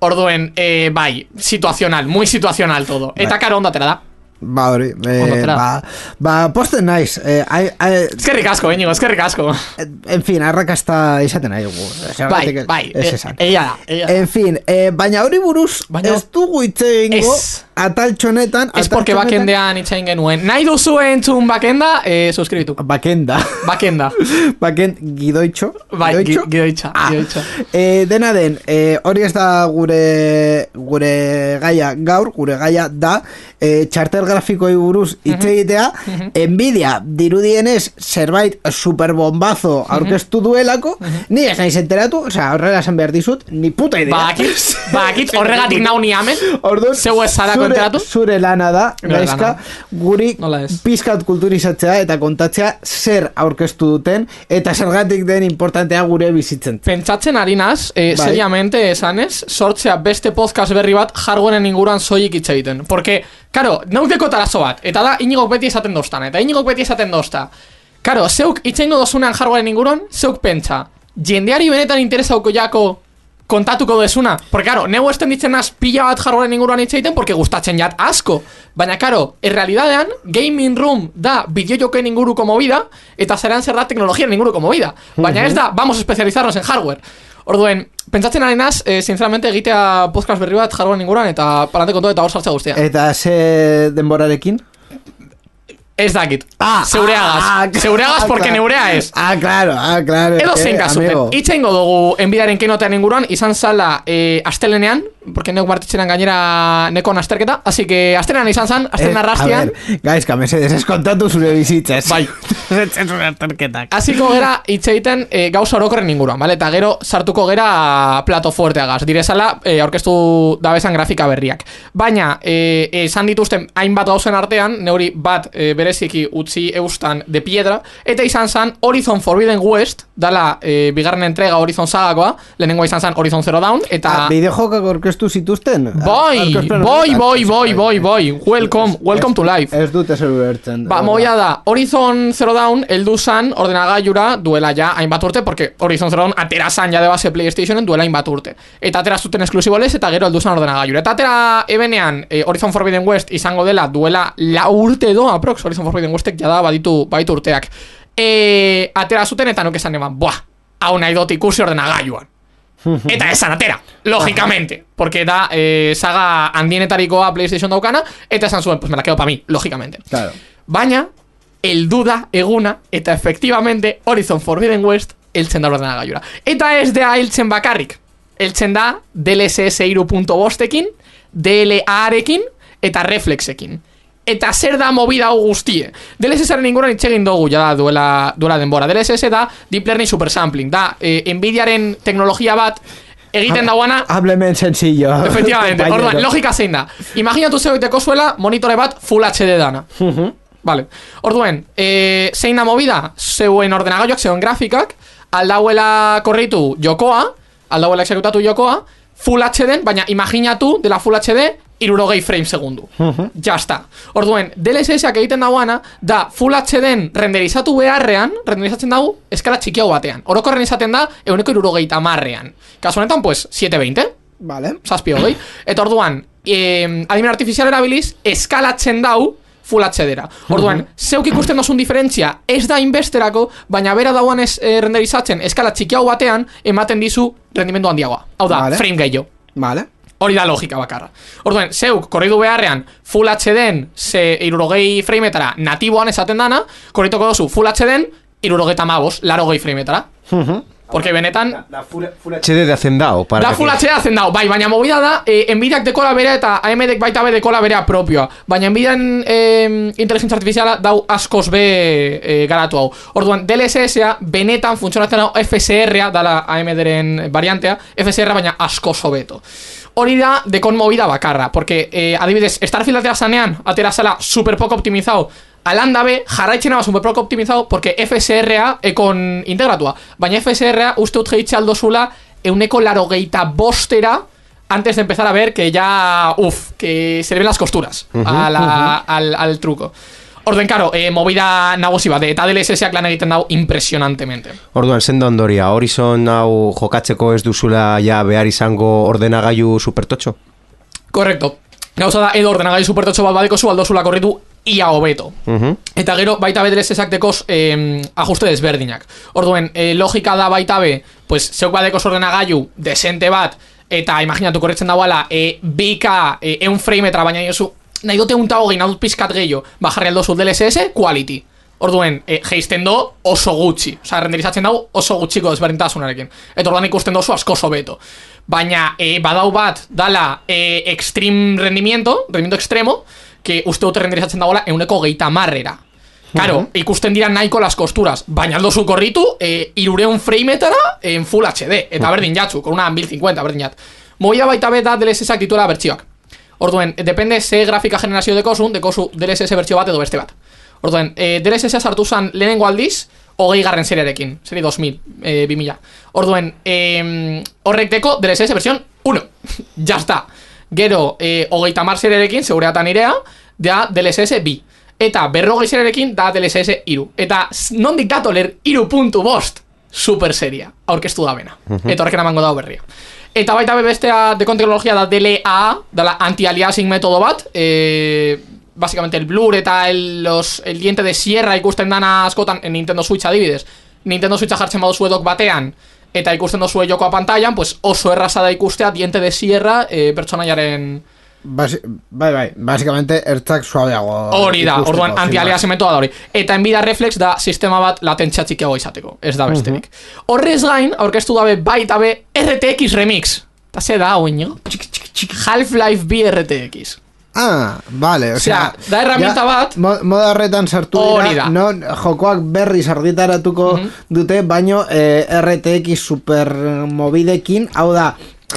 Orduen, e, bai, situacional, muy situacional todo. Eta karo ondatera da. Ba, hori, eh, atera. ba, ba, posten naiz, eh, ai, ai, Eskerrik asko, Inigo, eskerrik asko. en fin, arrakasta izaten nahi dugu. Bai, bai, e- egia da. En fin, eh, baina hori buruz Baina- ez dugu hitz egingo Ez. Ataltxonetan. Ez porque bakendean itxain genuen. Nahi duzu entzun bakenda, eh, suskribitu. Bakenda. Bakenda. <laughs> Baken gidoitxo. Bai, Gidoitxo? gidoitxa, Ah. gidoitxa. Eh, dena den, eh, hori ez da gure gure gaia gaur, gure gaia da eh, txartel grafikoi buruz hitz egitea, Nvidia dirudienez zerbait superbombazo aurkeztu duelako, ni ez naiz enteratu, osea, horrela esan behar dizut, ni puta idea. Bakit, <laughs> bakit, horregatik <laughs> nau ni. Orduan, Zeu ez zara zure- lana da, gaizka, guri pizkat kulturizatzea eta kontatzea zer aurkeztu duten eta zergatik den importantea gure bizitzen. Pentsatzen ari naz, eh, Bai. seriamente esanez, sortzea beste podcast berri bat jargoenen inguruan soilik hitz egiten. Porque, karo, nauteko tarazo bat, eta da inigok beti esaten dostan, eta inigok beti esaten dosta. Karo, zeuk itxengo dozunean jargoenen inguruan, zeuk pentsa, jendeari benetan interesauko jako kontatuko dezuna. Porque, karo, neu esten ditzen az pila bat jargoenen inguruan hitz egiten, porque gustatzen jat asko. Baina, karo, errealidadean, gaming room da bideojoken inguruko movida, eta zeran zer da teknologiaren inguruko movida. Baina ez da, vamos a especializarnos en hardware. Orduen, pentsatzen ari naz, eh, sinceramente egitea podcast berri bat jargoen inguruan, eta palante kontu eta hor sartza guztia. Eta ze denborarekin? Ez dakit. Ah, zeureagaz. ah, zeureagaz, ah, porque claro. neurea ez. Ah, claro, ah, claro. Edo eh, zein kasuten. amigo. Itxe ingo dugu enbidaren kenotean inguruan, izan zala eh, astelenean, porque neuk martitzenan gainera nekon asterketa, así que astelenean izan zan, astelenan Eh, arrastian, ver, gaizka, mesedes, ez kontatu zure bizitzez. Bai. <laughs> Zure aterketak. Hasiko gera hitz egiten e, gauza orokorren inguruan, vale? Eta gero sartuko gera plato fuerteagaz. Direzala, e, aurkeztu dabezan grafika berriak. Baina, e, esan dituzten hainbat gauzen artean, neuri bat e, bereziki utzi eustan de piedra, eta izan zan Horizon Forbidden West, dala e, bigarren entrega Horizon sagakoa, lehenengoa izan zan Horizon Zero Dawn, eta... Ah, Orkestu zituzten? Boi, boi, boi, boi, boi, boi, welcome, welcome to life. Ez dute zer ulertzen. Ba, moia da, Horizon Zero Dawn heldu zan ordenagailura duela ja hainbat urte, porque Horizon Zero Dawn atera zan ja de base PlayStationen duela hainbat urte. Eta atera zuten esklusibo lez, eta gero heldu zan ordenagailura. Eta atera ebenean eh, Horizon Forbidden West izango dela duela la urte do, aprox, Horizon Forbidden Westek jada baditu, baditu urteak. E, atera zuten eta nuk esan eman, buah, hau nahi dut ikusi ordenagailuan. Eta esan atera, lógicamente Porque da eh, saga handienetarikoa PlayStation daukana Eta esan zuen, pues me la quedo pa mí, lógicamente Claro. Baina, el duda eguna Eta efectivamente Horizon Forbidden West Eltzen da ordenagailura Eta ez da eltzen bakarrik. Eltzen da DLSS 3.5ekin DLA-arekin Eta reflexekin Eta zer da movida hau guztie? DLSS-aren inguruan itxegin dugu ja da duela, duela denbora. DLSS da Deep Learning Super Sampling. Da, eh, Nvidiaren teknologia bat Egiten dauana Hábleme en sencillo. Efectivamente, <laughs> orduan, logika zein da. Imaginatu zegoiteko zuela monitore bat Full HD dana. Vale, orduen, e, zein da movida? Zeuen ordenagailoak, zeuen grafikak Aldauela korritu jokoa Aldauela exekutatu jokoa Full HD, baina imaginatu Dela Full HD irurogei frame segundu. Ja está Orduen, DLSS-ak egiten dauana Da Full HD renderizatu beharrean Renderizatzen dago eskala txikiago batean. Orokorren izaten da Euneko irurogei tamarrean Kasu honetan, pues, 720 Vale. zazpi hogei Eta orduan, eh, adimen artifizial erabiliz Eskalatzen dau Full HD-era Orduan, zeuk ikusten dozun diferentzia Ez da inbesterako Baina bera dauan ez eh, renderizatzen Eskala txikiago batean Ematen dizu rendimendu handiagoa. Hau da, Vale. frame gehiago. Vale. Hori da logika bakarra. Orduan, zeuk, korridu beharrean Full HD-en Ze irurogei frameetara Natiboan esaten dana Korrituko dozu Full HD-en Irurogei tamabos Larogei frameetara. Porque benetan HD de Hacendao. Para Da Full HD hazen dau, bai, baina movida da eh, Nvidiak dekola berea eta AMDek baita be dekola berea propioa. Baina Nvidian eh, inteligentzia artifiziala dau askoz be eh, garatu hau. Orduan, DLSS-a benetan funtzionatzen hau FSR-a dala AMDren variantea FSR baina askoz hobeto Hori da dekon movida bakarra Porque, eh, adibidez, Starfield atera zanean Atera zala super poco optimizado Alan dabe, jarraitzen abaz un poco optimizado, porque FSRA ekon integratua. Baina FSRA uste dut geitxe aldozula euneko laro geita bostera antes de empezar a ver que ya, uff, que se le ven las costuras a la- al, al truco. Orden, karo, eh, movida nagusi bat, eta DLSS-ak lan egiten dau impresionantemente. Orduan, sendo ondoria, Horizon hau jokatzeko ez duzula ja behar izango ordenagailu supertotxo? Korrekto. Gauza da, edo ordenagai supertotxo bat badeko zu aldozula korritu ia hobeto. Mhm. Eta gero, baita be DLSS-ak dekoz eh, ajuste desberdinak. Orduen, eh, logika da baita be, pues, zeuk badekoz ordenagailu desente bat, eta imaginatu korretzen dauala, eh, bika, eh, eun frameetra, baina jozu, nahi dute un hogei, nahi dut pizkat gehiago, bajarri aldozu DLSS, quality. Orduen, e, geisten do oso gutxi. Osa, renderizatzen dau oso gutxiko desberdintasunarekin. Eta orduan ikusten dozu asko beto. Baina, e, badau bat, dala, e, extreme rendimiento, rendimiento extremo, que uste dute renderizatzen dagoela euneko geita marrera. Karo, ikusten dira nahiko las kosturas, baina aldo zu korritu, e, irureun frameetara en Full HD, eta berdin jatzu, con una 1050, berdin jat. Moia baita bet da DLSS-ak dituela bertsioak. Orduen, depende ze grafika generazio dekozun, dekozu DLSS bertsio bat edo beste bat. Orduen, e, DLSS sartu zan lehenengo aldiz, hogei garren seriarekin, seri 2000, e, 2000. Orduen, e, horrek deko DLSS versión 1, ya está. Gero, e, hogei tamar seriarekin, segureatan irea, da DLSS bi. Eta berrogei seriarekin da DLSS iru. Eta nondik datoler iru puntu bost super seria, aurkeztu da bena. Eta horrekin emango da berria. Eta baita be bestea de teknologia da DLA, dela anti-aliasing metodo bat, eh, básicamente el blur eta el, los, el diente de sierra ikusten dana askotan en Nintendo Switch adibidez. Nintendo Switcha jartzen baduzu edok batean, eta ikusten dozue jokoa pantailan, pues oso erraza da ikustea diente de sierra eh, pertsonaiaren Basi, bai, bai, basicamente ertzak suabeago hori da, orduan sin anti-aliasing metoda da hori. Eta enbida reflex da sistema bat latentzia txikiago izateko, ez da besterik. Horrez gain, aurkeztu dabe baita be RTX Remix. Eta ze da, hau? Half-Life B RTX. Ah, vale, o Osea, sea, da herramienta ja, bat- mo, moda horretan sartu dira, non jokoak berriz argitaratuko dute, baino eh, RTX super mobidekin, hau da,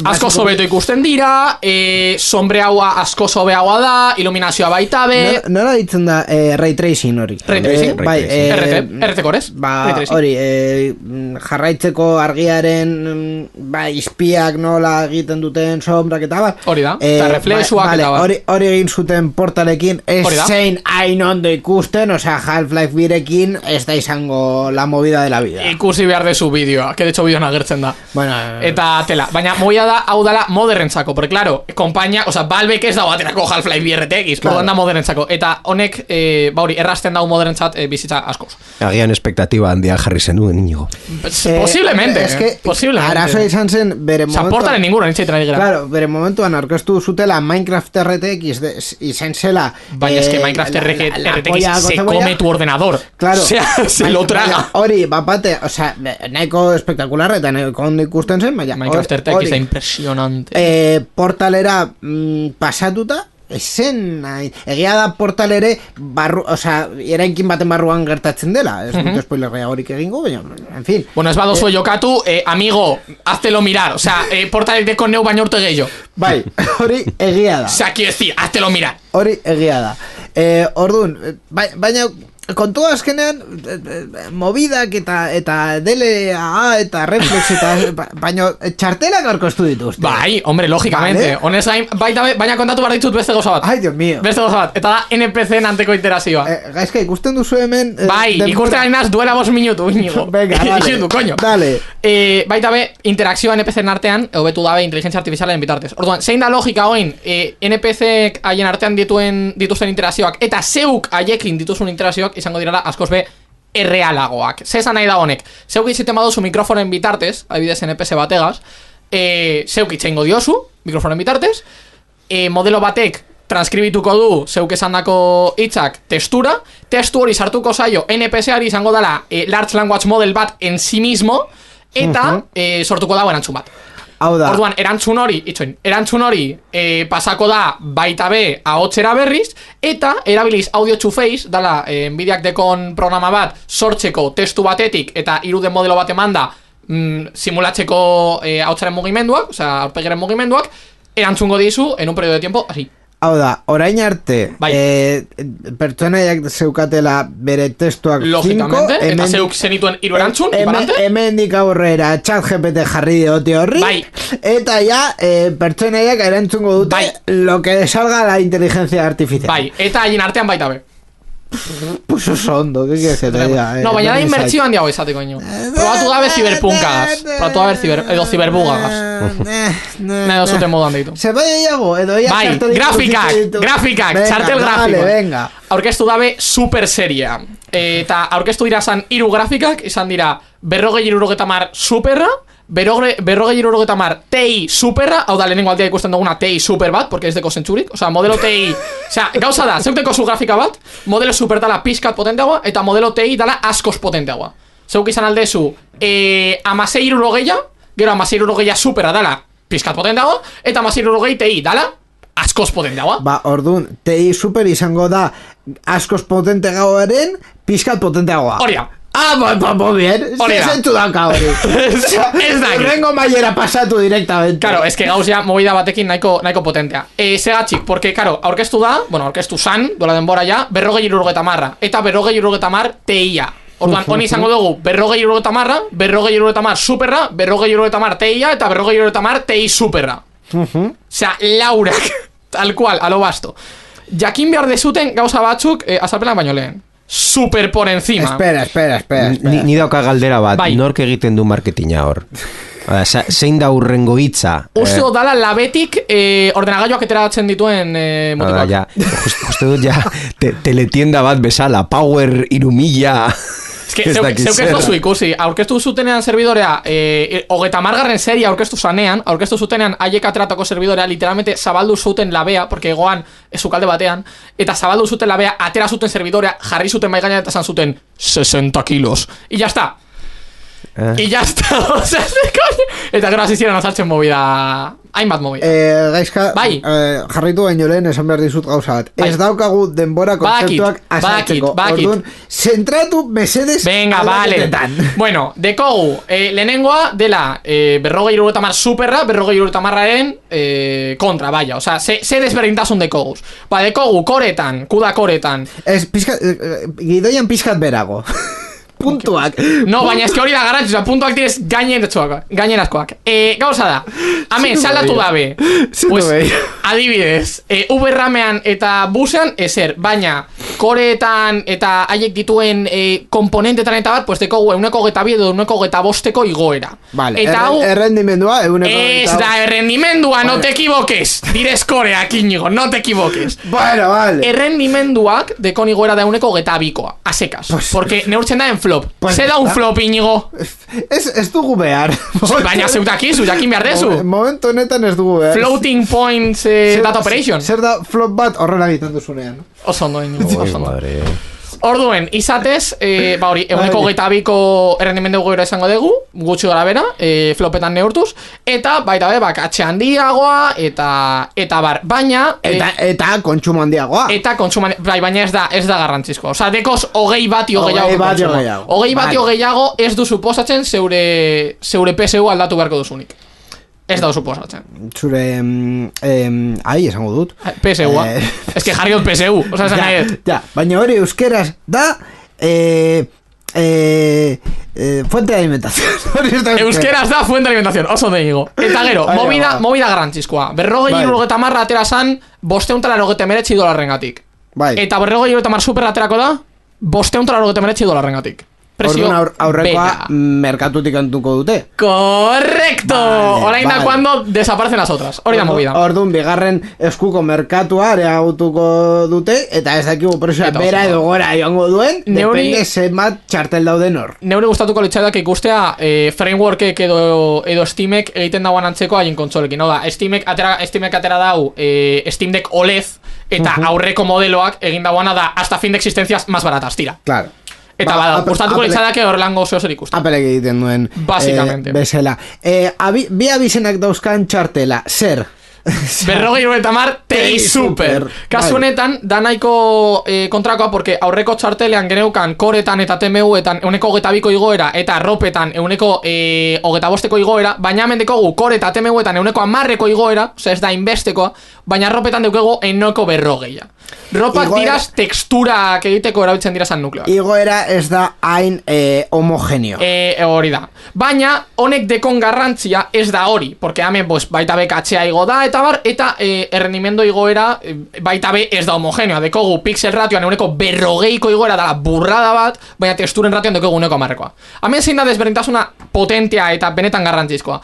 Asko sobeto ikusten dira, e, sombreaua asko sobeagoa da, iluminazioa baita be... Nola- ditzen da eh, ray tracing hori? Ray tracing? Bai, Ray tracing. eh, RT, RT korez? Ba, hori, eh, mm, jarraitzeko argiaren mm, ba, izpiak nola egiten duten sombrak eta bat. Hori da, eta reflexuak vale, eta bat. Hori, hori egin zuten portalekin, ez zein hain ondo ikusten, osea, Half-Life birekin ez da izango la movida de la vida. Ikusi behar dezu bideoa, que de hecho bideoan agertzen da. Bueno, Eta tela, baina moia da, hau dala moderrentzako, porque claro, kompainia, o sea, Valve ez da baterako Half-Life BRTX, Claro. da moderrentzako. Eta honek, e, bauri, errasten dau moderrentzat e, bizitza askoz. Agian espektatiba handia jarri zenuen inigo. eh, posiblemente, Es que, posiblemente. arazoa izan zen, bere Osa, momentuan- portaren ninguna, nintzaiten ari gara. Claro, bere momentuan aurkeztu zutela Minecraft RTX de, izan zela Baina es que eh, Minecraft la- la- la RTX polla se come tu ordenador. Claro, O <laughs> sea, se lo traga. Hori, bapate, o sea, nahiko espektakularra eta nahiko ondo ikusten zen, baina Minecraft hori- RTX hori, da impresionante. eh, portalera mm, pasatuta, esen nahi. Egia da portal ere, barru, o sea, erainkin baten barruan gertatzen dela. Ez dut spoiler gehiagorik egingo, baina, en fin. Bueno, ez badozu jokatu, eh, amigo, háztelo mirar. O sea, eh, portalek deko neu baino urte gehiago. Bai, <laughs> hori egia da. O sea, quiero decir, háztelo mirar. Hori egia da. Eh, ordun, eh, bai- baina kontua azkenean eh, eh, movidak eta eta DLA eta reflex eta <laughs> ba- baina txartelak aurkeztu dituzte. Bai, hombre, lógicamente. Vale. Honez gain, baita, baina kontatu behar ditut beste gauza bat. Ai, Dios mío. Beste gauza bat. Eta da NPC-en anteko interazioa. Eh, gaizka, ikusten duzu hemen... eh, Bai, denbora- ikusten ari naz duela bos minutu, inigo. <laughs> Venga, <laughs> dale. Ixindu, coño. Dale. Eh, baita be, interakzioa NPC-en artean, hobetu dabe inteligentzia artifizialen bitartez. Orduan, zein da logika hoin, eh, NPC-ek haien artean dituen dituzten interazioak, eta zeuk haiekin dituzun interazioak izango dirala askoz be errealagoak. Ze esan nahi da honek, zeuk itziten baduzu mikrofonen bitartez, adibidez NPC bategaz, eh, zeuk itxeingo diozu, mikrofonen bitartez, e, modelo batek transkribituko du zeuk esandako hitzak testura, testu hori sartuko zaio NPC-ari izango dela e, Large Language Model bat en sí mismo, eta e, sortuko dago erantzun bat. Hau da. Orduan, erantzun hori, itxoin, erantzun hori e, pasako da baita be ahotsera berriz, eta erabiliz audio to face, dala, e, Nvidiak dekon programa bat, sortzeko testu batetik, eta iruden modelo bat emanda, mm, simulatzeko e, ahotsaren mugimenduak, osea, aurpegiren mugimenduak, erantzungo dizu en un periodo de tiempo, así. Hau da, orain arte, Bai. eh, pertsonaiak zeukatela bere testuak Logikamente, cinco, eta hemendik- zeuk zenituen hiru erantzun, Hemen- iparante? Hemendik aurrera chat GPT jarri diote horri Bai. Eta ja eh, pertsonaiak erantzungo dute Bai. Lo que salga la inteligencia artificial Bai, eta haien artean baita be. <laughs> Pues oso ondo, ¿qué quieres que te diga? No, Eh, baina da berriz inbertsio handiago izateko ino. Probatu gabe ziberpunkagaz. Probatu gabe ziber, edo ziberbugagaz. Eh, eh, Nahi eh. zuten moduan deitu. Se vaya iago, edo ya Bai, grafikak, ikusi ditu. grafikak, Venga, txartel Vale, grafikoak. venga Aurkeztu dabe super seria. Eta aurkeztu dira zan hiru grafikak, izan dira berrogei irurogeta mar superra, berrogei, berrogei irurogeta mar TI superra, hau da lehenengo aldia ikusten duguna TI super bat, porque ez deko zentzurik, osea, modelo TI, osea, gauza da, zeuteko zu grafika bat, modelo super dala pixkat potenteagoa, eta modelo TI dala askoz potenteagoa. Zeuk izan aldezu, e, amasei irurogeia, gero amasei irurogeia superra dala pixkat potenteagoa, eta amasei irurogei TI dala askoz potenteagoa. Ba, orduan, TI super izango da askoz potente gauaren, pizkat potenteagoa. Hori da. Ah, ba, ba, ba, bien. Hori da. Zentzu dauka hori. <laughs> Ez dakit. Rengo maiera pasatu directamente. Claro, es que gauz ja movida batekin nahiko, nahiko potentea. E, segatxik, porque, claro, aurkeztu da, bueno, aurkeztu zan, dola denbora ja, berrogei irurogeta marra, eta berrogei irurogeta mar TIA. Orduan, honi izango dugu, berrogei irurogeta marra, berrogei irurogeta mar superra, berrogei irurogeta mar TIA, eta berrogei irurogeta mar TI superra. Osea, laurak, <laughs> tal cual, alo basto. Jakin behar dezuten gauza batzuk, eh, azalpenak baino lehen. Super por encima. Espera, espera, espera. espera. Ni, ni dauka galdera bat, Bai. nork egiten du marketinga hor. <laughs> Sa- zein da urrengo hitza? Uste Eh, dala labetik eh, ordenagailuak ateratzen dituen eh, hala, motikoak. ja, uste dut ja <laughs> te, teletienda bat bezala, power irumila... <laughs> Que, zeuk, zeuk ez dozu ikusi, aurkeztu zutenean serbidorea, eh, hogeta margarren seria aurkeztu zanean, aurkeztu zutenean haiek ateratako serbidorea, literalmente zabaldu zuten labea, porque egoan ezukalde batean, eta zabaldu zuten labea, atera zuten serbidorea, jarri zuten mai gainean eta zan zuten 60 kilos. Y ya está. Eh. Y ya está. <laughs> o sea, ze coño. Eta gero hasi ziren azaltzen movida, hainbat movida. Eh, gaizka, Bai. eh, jarritu baino lehen esan behar dizut gauza bat. Bai. Ez daukagu denbora kontzeptuak azaltzeko. badakit, badakit. Orduan, zentratu mesedes Venga, vale. <laughs> Bueno, dekogu, eh, lehenengoa dela eh, berrogei irureta mar superra, berrogei irureta marraren eh, kontra, baina. Osea, ze, ze desberdintasun dekoguz. Ba, dekogu, koretan, kuda koretan. Ez, pizkat, eh, eh, gidoian pizkat berago. <laughs> Puntuak. No, baina eske hori da garrantzua, puntuak direz gaineratzuak, gainerazkoak. E, gauza da, hemen, saldatu dabe. Pues, adibidez, e, Uberramean eta busean, ezer, baina koreetan eta haiek dituen e, komponentetan eta bat, pues dekogu euneko geta bi edo euneko geta bosteko igoera. Vale, eta hau, errendimendua, eguneko... ez da errendimendua, no te equivoques. Direz koreak, inigo, no te equivoques. Bueno, vale. Errendimenduak dekon igoera da euneko geta bikoa, asekaz. Pues- Porque neurtzen da en flop. Pues- Ze da un flop, inigo. <laughs> Ez, ez dugu behar. Baina zeuk dakizu, jakin behar dezu. Mo- Momentu honetan ez dugu behar. Floating points eh, Zer- data operation. Zer da flop bat horrela egiten duzunean. Oso ondo, inigo, oso ondo. Orduen, izatez, eh, ba hori, eguneko Bai. geita biko errendimendu goera izango dugu, gutxi gara bera, eh, flopetan neurtuz, eta baita be, bak, atxe handiagoa, eta, eta bar, baina... eh, Eta, eta kontsumo handiagoa. Eta kontsuman, bai, baina ez da, ez da garrantzizko. Osa, dekoz, hogei bati Hogei hogeiago. bati kontsumo. hogeiago. Hogei bati hogeiago ez du suposatzen zeure, zeure PSU aldatu beharko duzunik. Ez da suposatzen. Zure... mm, em, ai, esango dut. PSU-a. Eh, Ez que jarri dut PSU. Osa, esan nahi dut. ja, baina hori euskeraz da... Eh, eh, eh, fuente de alimentación. <laughs> Hori ez da Euskeraz da fuente de alimentación, oso de higo. Eta gero, Bai, movida, bai. movida garrantzizkoa. Berrogei Bai. irurogeta marra atera zan, bosteuntara erogete meretzi dolarrengatik. Bai. Eta berrogei irurogeta mar super aterako da, bosteuntara erogete meretzi dolarrengatik. Presio Orduan aur, aurrekoa merkatutik antuko dute. Correcto. Vale, Orain da vale. cuando desaparecen las otras. Hori da movida. Orduan, bigarren eskuko merkatua areagutuko dute, eta ez dakigu presioa Eta bera edo gora joango duen, Neuri- depende zenbat txartel dauden hor. Neure gustatuko litzaidak ikustea eh, frameworkek edo, edo Steamek egiten dauan antzeko haien kontsolekin. Hau da, Steamek atera, Steamek atera dau eh, Steam Deck OLED eta aurreko modeloak egin dauana da hasta fin de existencias más baratas, tira. Claro. Eta Ba, bada, gustatuko litzaidak horrelango zeo zer ikusten. Apelek egiten duen Básicamente. eh, bezala eh, abi, Bi abizenak dauzkan txartela Zer? <laughs> Berrogei eta mar tei super. Kasu honetan, da nahiko eh, kontrakoa, porque aurreko txartelean geneukan koretan eta TMU-etan euneko hogeta biko igoera, eta ropetan euneko eh, hogeta bosteko igoera, baina hemen dekogu kore eta TMU-etan euneko amarreko igoera, osea ez da inbestekoa, baina ropetan deukego euneko berrogeia. Ropak Igoera- diraz teksturak egiteko erabiltzen dira zan nukleoak. Igoera ez da hain eh, homogeneo. E, hori da. Baina, honek dekon garrantzia ez da hori, porque hemen pues, baita be katxea igo da, eta bar, eta e, errendimendo igoera e, baita be ez da homogeneoa. Dekogu pixel ratioan euneko berrogeiko igoera dala burrada bat, baina texturen ratioan dekogu euneko amarrekoa. Hemen zein da desberdintasuna potentea eta benetan garrantzizkoa.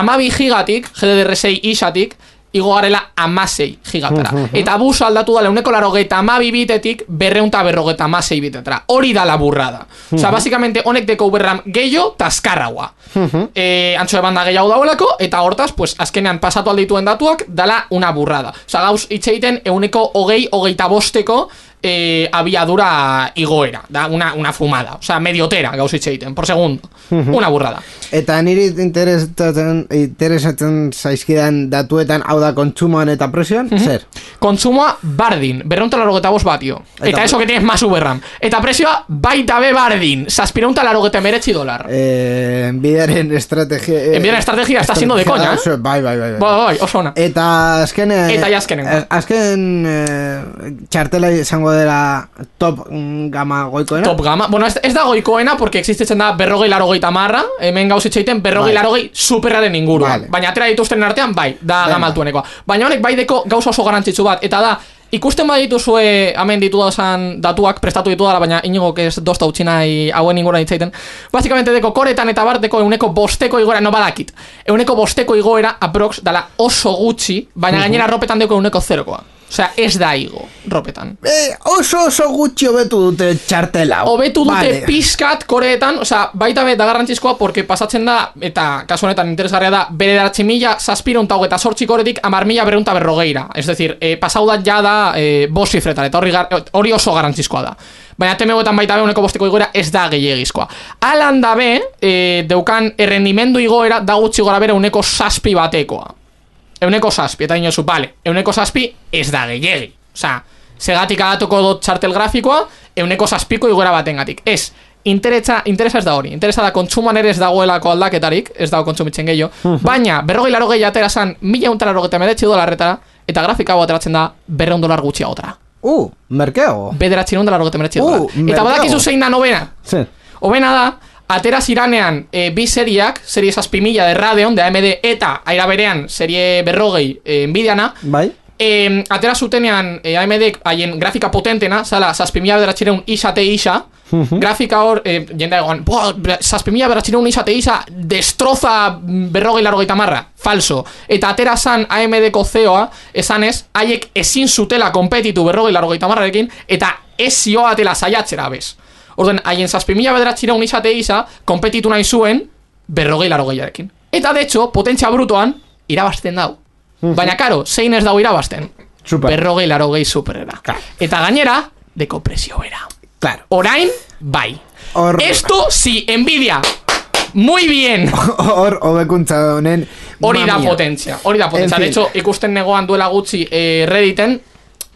Amabi gigatik, GDDR6 isatik, igo garela amasei gigatara. <laughs> Eta bus aldatu da leuneko laro geita amabi bitetik berreunta berrogeta amasei bitetara. Hori da la burrada. <laughs> Osa, basikamente honek deko berram gehiago taskarraua. <laughs> e, antxo de banda gehiago dauelako, eta hortaz, pues, azkenean pasatu aldituen datuak, dala una burrada. Osa, gauz itxeiten euneko hogei, hogeita bosteko e, abiadura igoera. Da, una, una fumada. Osa, mediotera gauz itxeiten, por segundo. Una burrada. Eta niri interesatzen, interesatzen zaizkidan datuetan hau da kontsumoan eta presioan, zer? Kontsumoa bardin, berreunta larogeta bost batio. Eta, Eta- eso que tienes más uberram. Eta presioa baita be bardin, saspireunta larogeta meretzi dolar. Eh, bidaren estrategia... Eh, Enbiaren estrategia está siendo de coña, eh? Bai, bai, bai. bai. Bai, bai, oso ona. Eta azken... eh, Eta ja azkenengo. eh, Azken eh, txartela izango dela top mm, gama goikoena. Top gama. Bueno, ez, ez da goikoena, porque existitzen da berrogei larogeita marra, hemen gauz itxeiten berrogei Bai. larogei superraren inguruan. Vale. Baina atera dituzten artean, bai, da Venga. gama altuenekoa. Baina honek bai deko gauza oso garantzitsu bat, eta da, ikusten badituzue hemen ditu dazan datuak prestatu ditu dara, baina inigo ez dosta utzi nahi hauen inguruan itzaiten. Basicamente deko koretan eta bar deko euneko bosteko igoera, no badakit. Euneko bosteko igoera, aprox, dala oso gutxi, baina gainera ropetan deko euneko zerokoa. Osea, ez da igo, ropetan. Eh, oso oso gutxi hobetu dute txartela. Hobetu dute Vale. pizkat koreetan, osea, baita be da garrantzizkoa porque pasatzen da, eta kasu honetan interesgarria da, bere daratxe mila, zazpireunta hogeta sortzi koretik, amar mila berreunta berrogeira. Ez decir, e, pasau da ja da e, bost zifretan, eta hori, hori oso garrantzizkoa da. Baina temegoetan baita be uneko bosteko igoera ez da gehiagizkoa. Alan da be, e, deukan errendimendu igoera da gutxi gora bere uneko saspi batekoa. Euneko saspi, eta inozu, bale, euneko saspi ez da gehiegi. Osa, segatik adatuko dut txartel grafikoa, euneko saspiko igoera batengatik. Ez, interesa, interesa ez da hori. Interesa da kontsumoan ere ez dagoelako aldaketarik, ez dago kontsumitzen gehiago. Baina, berrogei laro gehi atera zan, mila unta laro dolarretara, eta grafika hau ateratzen da, berreun dolar gutxiagotara. Uh, merkeago. Bederatzi dolar gota Uh, dolar. Eta badakizu zein da nobena. Zer? Hobena da, atera ziranean e, bi seriak, serie zazpimila de Radeon, de AMD, eta aira berean, serie berrogei e, Nvidiana, Bai? e, atera zutenean e, AMD haien grafika potentena, zala, zazpimila bederatxireun isate isa, grafika hor, e, jende egon, zazpimila bederatxireun isate isa, destroza berrogei larrogeita marra, falso. Eta atera zan AMD-ko zeoa, esanez, haiek ezin zutela kompetitu berrogei larrogeita marrarekin, eta ez zioatela saiatzera bez. Orden, haien zazpimila bederatxireun isate isa, kompetitu nahi zuen, berrogei larrogeiarekin. Eta, de hecho, potentzia brutoan, irabazten dau. Baina, karo, zein ez dau irabazten? Super. Berrogei larogei superera. Claro. Eta gainera, deko presio era. Claro. Orain, bai. Hor- Esto sí, envidia. Muy bien. <laughs> Hor, hobekuntza honen... Hori da potentzia. Hori da potentzia. En De hecho, ikusten negoan duela gutxi eh, Redditen,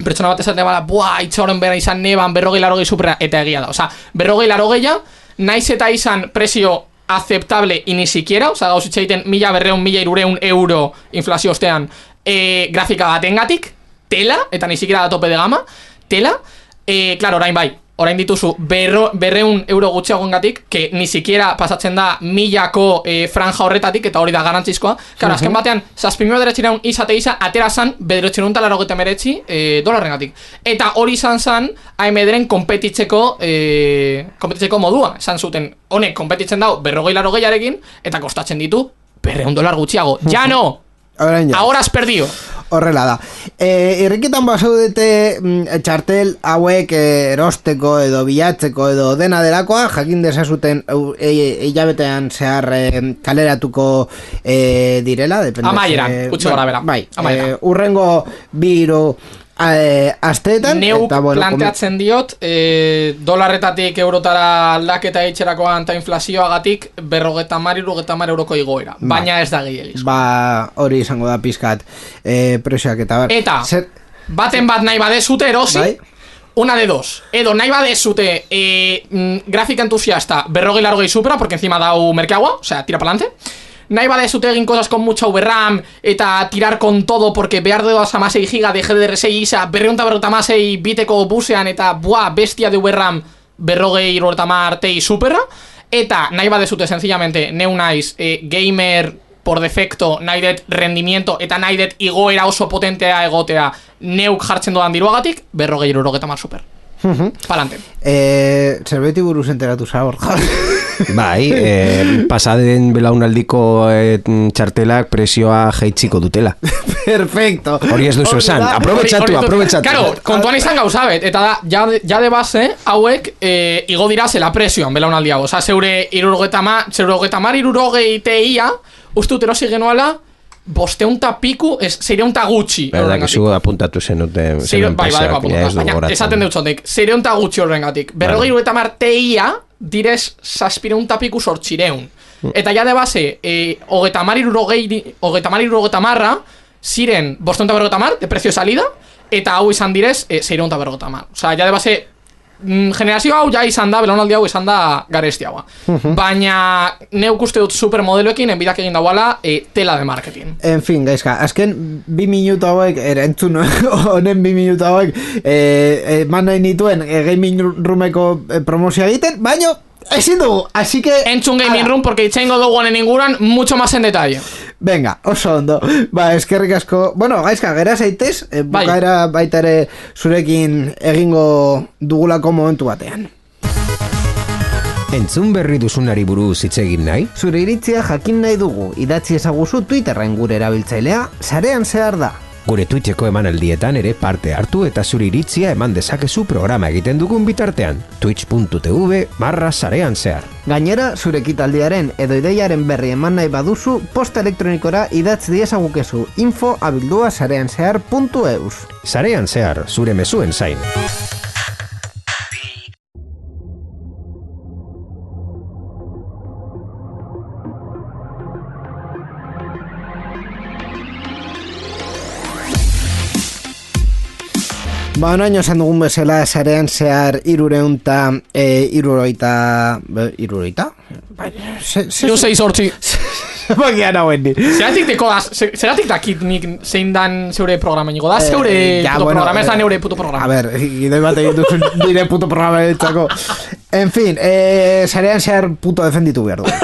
pertsona bat esaten bala, buah, itxoren bera izan neban berrogei larogei superera, eta egia da. Osa, berrogei larogeia, naiz eta izan presio aceptable y ni siquiera, osa, gauz itxeiten mila berreun, mila irureun euro inflazio ostean, eh, grafika batengatik, tela, eta ni siquiera da tope de gama, tela, eh, claro, orain bai, orain dituzu berro, berreun euro gutxiagoengatik, que ni siquiera pasatzen da milako eh, franja horretatik, eta hori da garantzizkoa. Claro, azken batean, zazpimio deretxireun izate isa, atera zan, bederotxereun talarro geta meretzi eh, dolarrengatik. Eta hori izan zan, AMD-ren kompetitzeko, eh, kompetitzeko modua. Esan zuten, honek kompetitzen dau, berrogei larogeiarekin, eta kostatzen ditu, berreun dolar gutxiago. <laughs> Ja no! Ahora has perdido. Horrela da. E, irrikitan basaudete mm, txartel hauek erosteko edo bilatzeko edo dena delakoa, jakin desazuten e- hilabetean zehar eh, kaleratuko eh, direla, depende. Amaieran, gutxi gora bera. Bai, urrengo biru asteetan, Neuk eta bueno, planteatzen diot, e, dolarretatik eurotara aldaketa eitxerakoan eta inflazioagatik berrogeta mar, irugeta mar euroko igoera. Baina ez da gehiagiz. ba, hori izango da pizkat eh, presioak eta bar. Eta, Zer, baten bat nahi badezute erosi, Bai. una de dos. Edo nahi badezute e, mm, grafika entusiasta berrogei largoi supera, porque encima dau merkeagua, o sea, tira palante. Nahi badezute egin cosas con mucha VRAM eta tirar con todo porque behar doaz amasei giga de GDR6 isa berreunta berrota amasei biteko busean eta buah, bestia de VRAM berrogei irureta mar tei superra. Eta nahi badezute sencillamente neu naiz e, gamer por defecto nahi dut rendimiento eta nahi dut igoera oso potentea egotea neuk jartzen doan diruagatik, berrogei irurogeta mar super. Palante. eh, zerbeti buruz enteratu zaur. <laughs> Bai, eh, pasaden belaunaldiko eh, txartelak presioa jaitziko dutela. <laughs> Perfecto. Hori ez duzu esan. Aprobetxatu, aprobetxatu. Claro, kontuan izan gauza bet, eta da, ja, de- ja de base, hauek e, igo dira zela presioan belaunaldi hau. Osa, zeure irurogeta ma, mar irurogei teia, uste dut erosi genuela, bosteunta piku, ez, zeireunta gutxi. Berda, horrengatik. kizu apuntatu zenuten Zeiro, zenuen bai, bai, presioak, bai, baina esaten dut zotek, zeireunta gutxi horrengatik. Berrogei Vale. eta mar teia, direz saspireunta piku sortxireun. Eta ja de base, e, hogeta mar irurogeta marra, ziren bosteunta berrogeta mar, de precio salida, eta hau izan direz, e, zeireunta berrogeta mar. Osa, ja de base, generazio hau ja izan da, belaunaldi hau izan da garesti haua. Baina neuk uste dut supermodeloekin enbidak egin dauala e, tela de marketing. En fin, gaizka, azken bi minutu hauek, erantzun <laughs> honen bi minutu hauek, eh, eman nahi nituen eh, gaming roomeko eh, promozioa egiten, baino, ezin dugu, así que... Entzun Gaming. Room, porque itxaingo dugu honen inguran mucho más en detalle. Venga, oso ondo. Ba, eskerrik asko. Bueno, gaizka, gera zaitez, e, Bai. bukaera baita ere zurekin egingo dugulako momentu batean. Entzun berri duzunari buruz hitz egin nahi? Zure iritzia jakin nahi dugu, idatzi ezaguzu Twitterren gure erabiltzailea, sarean zehar da. Gure Twitcheko emanaldietan ere parte hartu eta zure iritzia eman dezakezu programa egiten dugun bitartean. Twitch.tv barra sarean zehar. Gainera, zure ekitaldiaren edo ideiaren berri eman nahi baduzu, posta elektronikora idatz diezagukezu info abildua sarean zehar.eus. Sarean zehar, zure mezuen zain. Ba, onaino esan dugun bezala, sarean zehar irureunta, e, iruroita, iruroita? Bai, ze, ze, Hiru sei sortzi. <laughs> Bakian hauen ni. Zeratik deko da, ze- zeratik dakit nik zein dan zeure programa nigo da, zeure Eh, puto bueno, programa, ez da eh, neure puto programa. A ber, gidoi bat egin duzu <laughs> nire puto programa ditzako. En fin, eh, sarean zehar puto defenditu behar du. <laughs>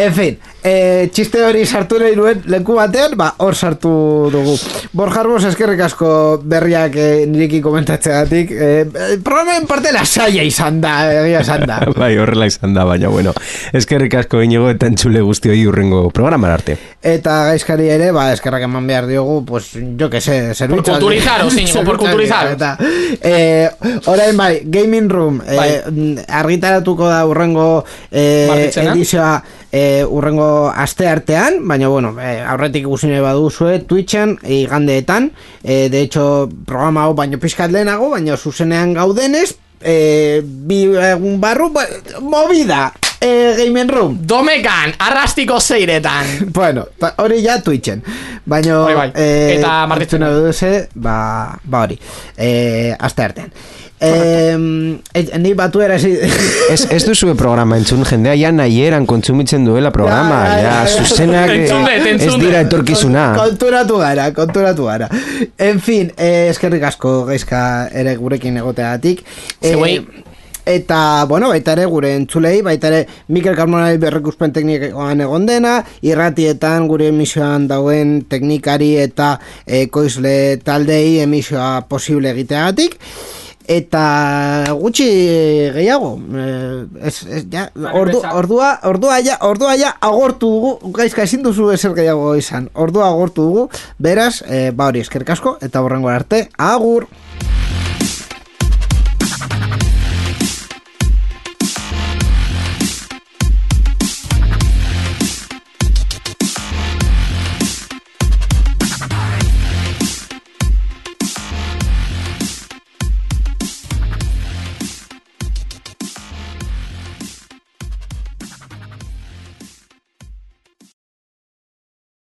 En fin, eh, txiste hori sartu nahi nuen leku batean, ba, hor sartu dugu. Borjarbos eskerrik asko berriak eh, nireki komentatzeagatik. Eh, eh, programen parte lasaia izan da, egia izan da. <laughs> bai, horrela izan da, baina bueno. Eskerrik asko inigo eta entzule guzti hori urrengo programar arte. Eta gaizkari ere, ba, eskerrak eman behar diogu, pues, jo que sé, zerbitzu... Por <laughs> culturizaros, Íñigo, por culturizaros. Eta, eh, orain bai, Gaming Room, eh, Bai. argitaratuko da urrengo eh, Martitzena. edizioa eh, urrengo aste artean, baina bueno, eh, aurretik ikusi nahi baduzue Twitchen igandeetan, eh, de hecho programa hau baino pizkat lehenago, baina zuzenean gaudenez, eh, bi egun barru, ba, movida, eh, Gaming Room. Domekan, arrastiko zeiretan. <laughs> Bueno, ba, hori ja Twitchen. Baina bai. Eta martitzena. duze, ba, ba hori. Eh, aste artean. Eh, ni batu erasi... Ez, ez duzue programa entzun, jendea ja nahi eran kontsumitzen duela programa, Ja, ja, ja, ja, zuzenak eh, ez dira etorkizuna. konturatu gara, konturatu gara. En fin, eh, eskerrik asko gaizka ere gurekin egoteagatik. Eh. Eta, bueno, baita ere gure entzulei, baita ere Mikel Carmonari berrekuspen teknikoan egon dena, irratietan gure emisioan dauen teknikari eta ekoizle taldei emisioa posible egiteagatik. Eta gutxi gehiago, eh, ez, ez, ja, ordu, ordua, ordua ja, ordua ja agortu dugu, gaizka ezin duzu ezer gehiago izan, ordua agortu dugu, beraz, eh, ba hori eskerrik asko eta borrengo arte, agur!